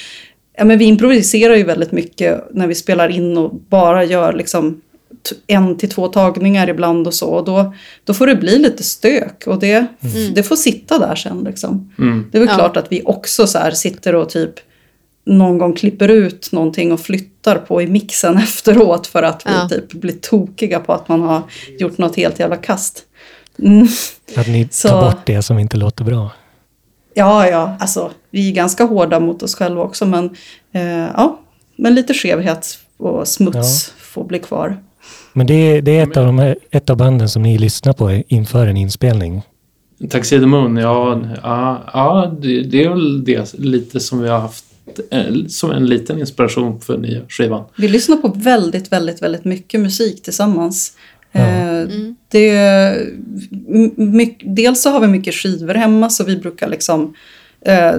Ja, men vi improviserar ju väldigt mycket när vi spelar in och bara gör liksom en till två tagningar ibland och så. Och då, då får det bli lite stök och det, det får sitta där sen. Liksom. Mm. Det är väl Ja. klart att vi också så här sitter och typ någon gång klipper ut någonting och flyttar på i mixen efteråt för att vi Ja. typ blir tokiga på att man har gjort något helt jävla kast. Mm. Att ni Så- tar bort det som inte låter bra. Ja, ja, alltså vi är ganska hårda mot oss själva också men eh, ja, men lite skevhet och smuts får bli kvar. Men det är, det är ett, av de här, ett av banden som ni lyssnar på inför en inspelning. Tuxedo Moon, ja, ja, ja det, det är väl det lite som vi har haft eh, som en liten inspiration för nya skivan. Vi lyssnar på väldigt, väldigt, väldigt mycket musik tillsammans. Ja. Eh, det, m- mycket, dels så har vi mycket skivor hemma så vi brukar liksom eh,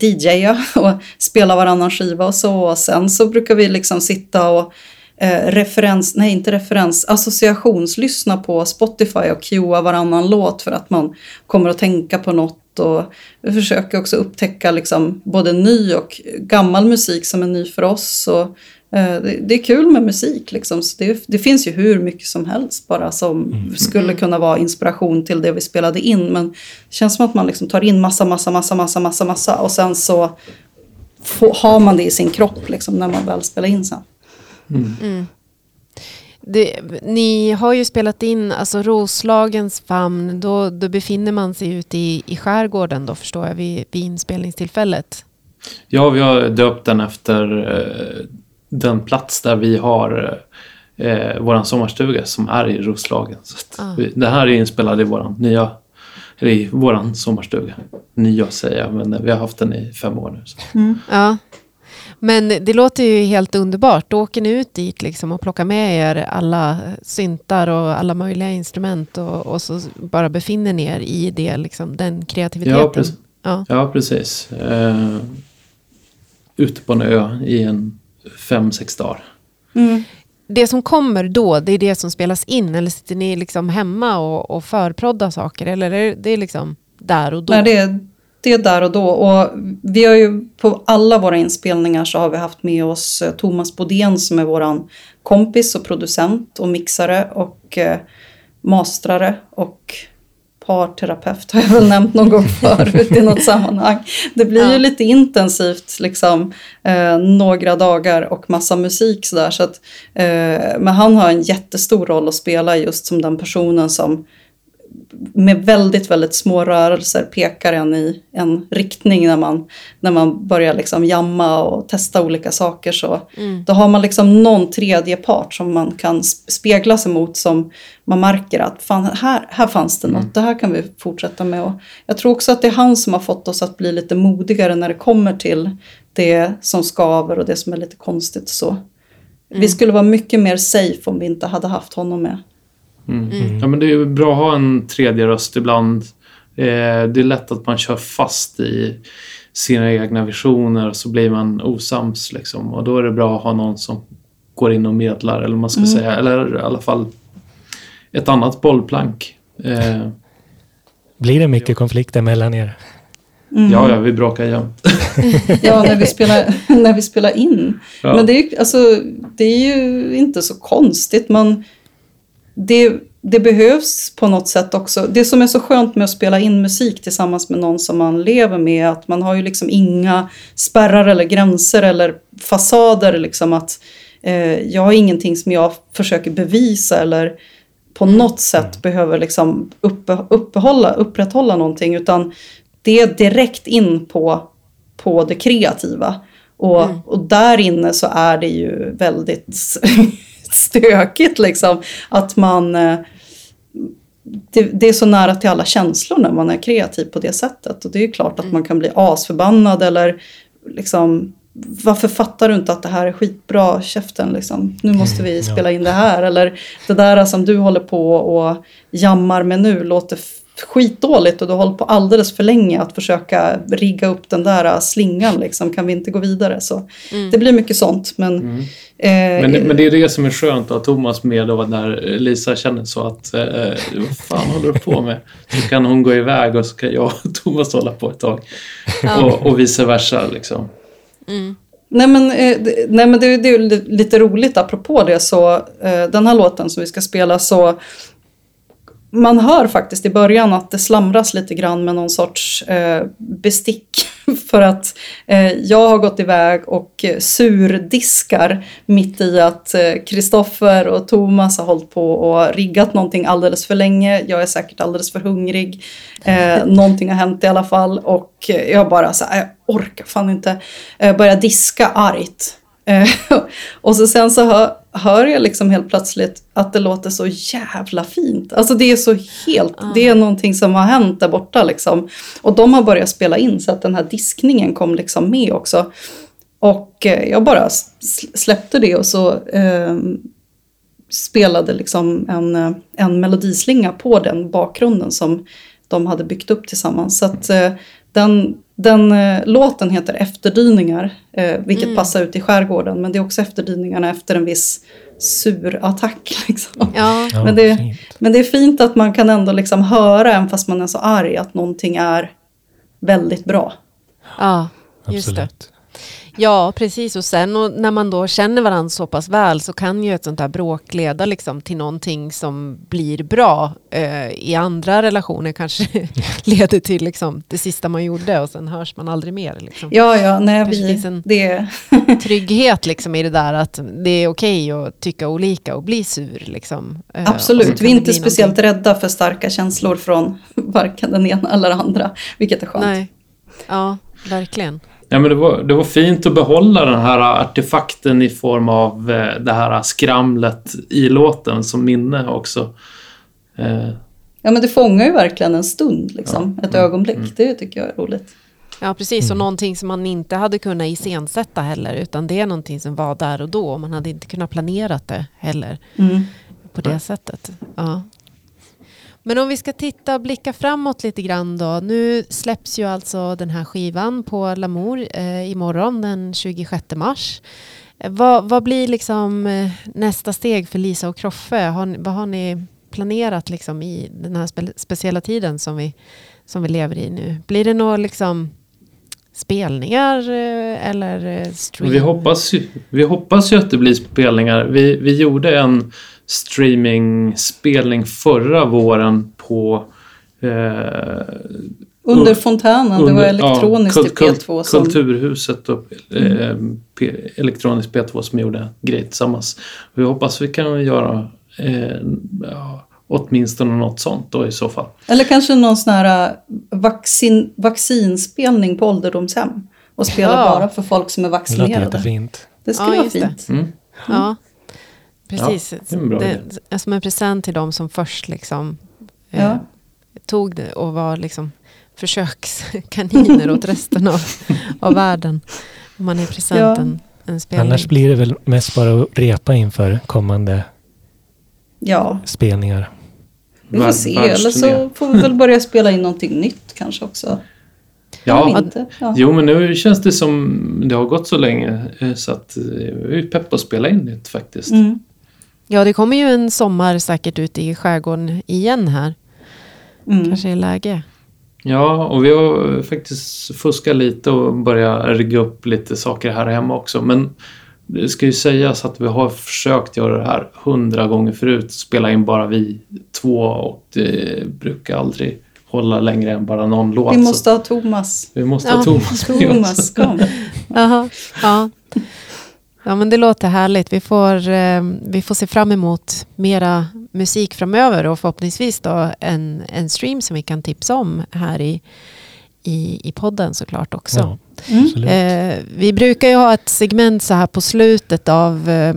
DJa och spela varannan skiva och så. Och sen så brukar vi liksom sitta och eh, referens, nej inte referens, associationslyssna på Spotify och cuea varannan låt för att man kommer att tänka på något. Och vi försöker också upptäcka liksom både ny och gammal musik som är ny för oss. Och, eh, det, det är kul med musik liksom. Så det, det finns ju hur mycket som helst bara som skulle kunna vara inspiration till det vi spelade in. Men det känns som att man liksom tar in massa, massa, massa, massa, massa, massa och sen så får, har man det i sin kropp liksom, när man väl spelar in sen. Det, ni har ju spelat in alltså Roslagens famn. Då, då befinner man sig ute i, i skärgården då förstår jag vid, vid inspelningstillfället. Ja, vi har döpt den efter eh, den plats där vi har eh, våran sommarstuga som är i Roslagen. Så att Ah. vi, det här är inspelat i våran nya, eller i våran sommarstuga. Nya säger jag, men vi har haft den i fem år nu. Så. Ja. Men det låter ju helt underbart. Då åker ni ut dit liksom och plockar med er alla syntar och alla möjliga instrument och, och så bara befinner ni er i det, liksom, den kreativiteten. Ja, precis. Ja. Ja, precis. Eh, ute på en ö i en fem, sex dagar. Mm. det som kommer då, det är det som spelas in? Eller sitter ni liksom hemma och, och förproddar saker? Eller är det liksom där och då? Nej, det, är, det är där och då. Och vi har ju på alla våra inspelningar så har vi haft med oss eh, Thomas Bodén som är våran kompis och producent och mixare och eh, mastrare och parterapeut har jag väl nämnt någon gång förut i något sammanhang. Det blir ja. ju lite intensivt liksom eh, några dagar och massa musik sådär. Så att, eh, men han har en jättestor roll att spela just som den personen som med väldigt, väldigt små rörelser pekar en i en riktning när man, när man börjar liksom jamma och testa olika saker. Så mm. Då har man liksom någon tredje part som man kan spegla sig mot som man märker att fan, här, här fanns det något, mm. det här kan vi fortsätta med. Och jag tror också att det är han som har fått oss att bli lite modigare när det kommer till det som skaver och det som är lite konstigt. Så. Mm. Vi skulle vara mycket mer safe om vi inte hade haft honom med. Mm. Mm. Ja, men det är bra att ha en tredje röst ibland. Eh, det är lätt att man kör fast i sina egna visioner och så blir man osams. Liksom. Och då är det bra att ha någon som går in och medlar, eller man ska mm. säga. Eller i alla fall ett annat bollplank. Eh, blir det mycket konflikter mellan er? Mm. Ja, ja, vi bråkar jämt. ja, när vi spelar, när vi spelar in. Ja. Men det är, ju, alltså, det är ju inte så konstigt. Man, det, det behövs på något sätt också. Det som är så skönt med att spela in musik tillsammans med någon som man lever med, att man har ju liksom inga spärrar eller gränser eller fasader. Liksom att eh, Jag har ingenting som jag försöker bevisa eller på mm. något sätt behöver liksom uppe, uppehålla, upprätthålla någonting, utan det är direkt in på, på det kreativa. Och, mm. och där inne så är det ju väldigt stökigt liksom. Att man... Eh, det, det, är så nära till alla känslor när man är kreativ på det sättet. Och det är klart att mm. man kan bli asförbannad eller liksom varför fattar du inte att det här är skitbra, käften liksom. Nu måste vi spela in det här. Eller det där som du håller på och jammar med nu låter skitdåligt och du har hållit på alldeles för länge att försöka rigga upp den där slingan. Liksom. Kan vi inte gå vidare? Så mm. Det blir mycket sånt. Men, mm. Eh, men, men, det är det som är skönt att ha Thomas med och när Lisa känner så att eh, vad fan håller du på med? Så kan hon gå iväg och så kan jag och Thomas hålla på ett tag. Ja. Och, och vice versa. Liksom. Mm. Nej men, eh, nej, men det, det, är lite roligt apropå det så eh, den här låten som vi ska spela så man hör faktiskt i början att det slamras lite grann med någon sorts eh, bestick. För att eh, jag har gått iväg och surdiskar mitt i att Kristoffer eh, och Thomas har hållit på och riggat någonting alldeles för länge. Jag är säkert alldeles för hungrig. Eh, någonting har hänt i alla fall och jag bara så här, jag orkar fan inte. Eh, börja diska argt. Eh, och så sen så hör, hör jag liksom helt plötsligt att det låter så jävla fint. Alltså det är så helt, mm. det är någonting som har hänt där borta liksom. Och de har börjat spela in så att den här diskningen kom liksom med också. Och eh, jag bara släppte det och så eh, spelade liksom en, eh, en melodislinga på den bakgrunden som de hade byggt upp tillsammans. Så att eh, den, den eh, låten heter Efterdyningar, eh, vilket mm. passar ut i skärgården. Men det är också efterdyningarna efter en viss sur attack. Liksom. Ja. men, det, men det är fint att man kan ändå liksom höra, även fast man är så arg, att någonting är väldigt bra. Ja, just Absolut. det. Ja, precis. Och sen och när man då känner varandra så pass väl så kan ju ett sånt här bråk leda liksom till någonting som blir bra. Eh, I andra relationer kanske leder till liksom det sista man gjorde och sen hörs man aldrig mer. Liksom. Ja, ja, nej, vi, finns en det... trygghet liksom i det där att det är okej okay att tycka olika och bli sur. Liksom. Eh, Absolut, vi är inte speciellt någonting. rädda för starka känslor från varken den ena eller andra, vilket är skönt. Nej. Ja, verkligen. Ja, men det, var, det var fint att behålla den här artefakten i form av eh, det här skramlet i låten som minne också. Eh. Ja, men det fångar ju verkligen en stund, liksom. Ja. ett mm. ögonblick. Mm. Det tycker jag är roligt. Ja, precis. Och mm. någonting som man inte hade kunnat iscensätta heller, utan det är någonting som var där och då. Man hade inte kunnat planera det heller mm. på det sättet. Ja. Men om vi ska titta och blicka framåt lite grann då. Nu släpps ju alltså den här skivan på Lamour eh, imorgon den 26 mars. Eh, Vad, vad blir liksom eh, nästa steg för Lisa och Kroffe? Har, vad har ni planerat liksom i den här spe, speciella tiden som vi, som vi lever i nu? Blir det några liksom spelningar eh, eller stream? Vi hoppas, vi hoppas ju att det blir spelningar. Vi, vi gjorde en streaming-spelning förra våren på eh, Under Un- fontänen, det var under- elektroniskt ja, i P2 som... Kulturhuset och eh, P, elektroniskt P2 som gjorde grejer tillsammans. Vi hoppas vi kan göra eh, ja, åtminstone något sånt då i så fall. Eller kanske någon sån här äh, vaccin, vaccinspelning på ålderdomshem. Och spela Ja. bara för folk som är Det vaccinerade. jättefint. Det skulle Ja, vara just det. fint. Mm. Ja, precis. det idé. det är som en present till de som först liksom, eh, Ja. tog det och var liksom försökskaniner åt resten av, av världen. Om man är presenten en spelning. Annars blir det väl mest bara att repa inför kommande Ja, spelningar. vi får se. Eller så får vi väl börja spela in någonting nytt kanske också. Ja. Ja. Jo, men nu känns det som det har gått så länge eh, så att eh, vi är pepp att spela in nytt faktiskt. Mm. Ja, det kommer ju en sommar säkert ute i skärgården igen här. Mm. Kanske är läge. Ja, och vi har faktiskt fuskat lite och börjat rigga upp lite saker här hemma också. Men det ska ju sägas att vi har försökt göra det här hundra gånger förut. Spela in bara vi två och det brukar aldrig hålla längre än bara någon låt. Vi måste ha Thomas. vi måste Ja, ha Thomas med Thomas, oss. kom. Jaha, ja. Ja, men det låter härligt. Vi får, eh, vi får se fram emot mera musik framöver och förhoppningsvis då en, en stream som vi kan tipsa om här i, i, i podden såklart också. Ja, Mm. absolut. Eh, vi brukar ju ha ett segment så här på slutet av eh,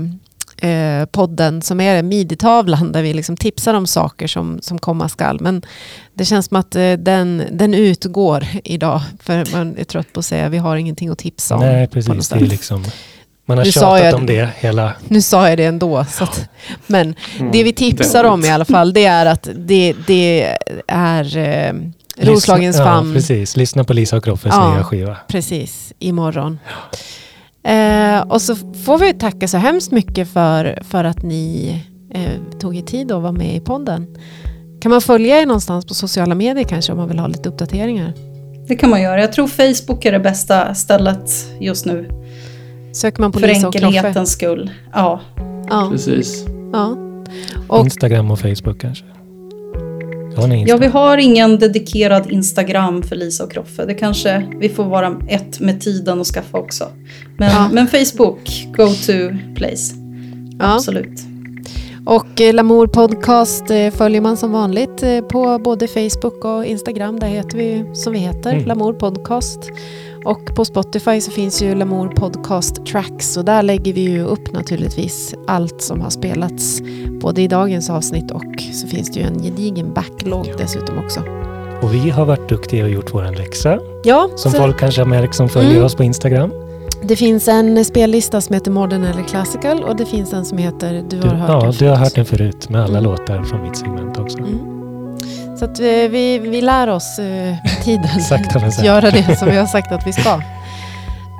eh, podden som är midi-tavlan där vi liksom tipsar om saker som, som komma skall. Men det känns som att eh, den, den utgår idag för man är trött på att säga vi har ingenting att tipsa om. Nej, precis. Det är liksom, man har Nu sa tjatat jag- om det hela... Nu sa jag det ändå. Så att, men Mm, det vi tipsar om i alla fall det är att det, det är eh, Roslagens Lyssna- famn. Ja, precis. Lyssna på Lisa och Kroffes Ja. nya skiva. Precis, imorgon. Eh, och så får vi tacka så hemskt mycket för, för att ni eh, tog er tid att vara med i podden. Kan man följa er någonstans på sociala medier kanske om man vill ha lite uppdateringar? Det kan man göra. Jag tror Facebook är det bästa stället just nu. Söker man på För Lisa och enkelhetens skull. Ja. Ja, Precis. ja. Och, Instagram och Facebook kanske. Har ni ja, vi har ingen dedikerad Instagram för Lisa och Kroffe. Det kanske vi får vara ett med tiden och skaffa också. Men, Ja. men Facebook, go to place. ja. Absolut. och eh, Lamour Podcast eh, följer man som vanligt eh, på både Facebook och Instagram. Där heter vi som vi heter, Mm. Lamour Podcast. Och på Spotify så finns ju Lamour Podcast Tracks och där lägger vi ju upp naturligtvis allt som har spelats både i dagens avsnitt och så finns det ju en gedigen backlog dessutom också. Och vi har varit duktiga och gjort vår läxa. Ja, Som så folk kanske har märkt som följer Mm. oss på Instagram. det finns en spellista som heter Modern eller Classical och det finns en som heter Du Du, har hört ja, den du har förut. hört den förut med alla Mm. låtar från mitt segment också. Mm. Så att vi, vi, vi lär oss eh, med tiden Sakta men säkert. göra det som vi har sagt att vi ska.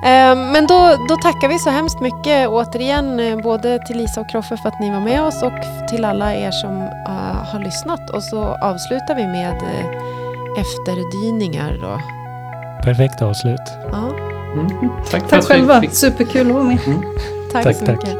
Eh, Men då, då tackar vi så hemskt mycket återigen eh, både till Lisa och Kroffe för att ni var med oss och till alla er som eh, har lyssnat. Och så avslutar vi med eh, efterdyningar då. Perfekt avslut. Ja, Mm. Tack, för Tack att själva. fick Superkul att vara med. tack, Tack, så tack. mycket.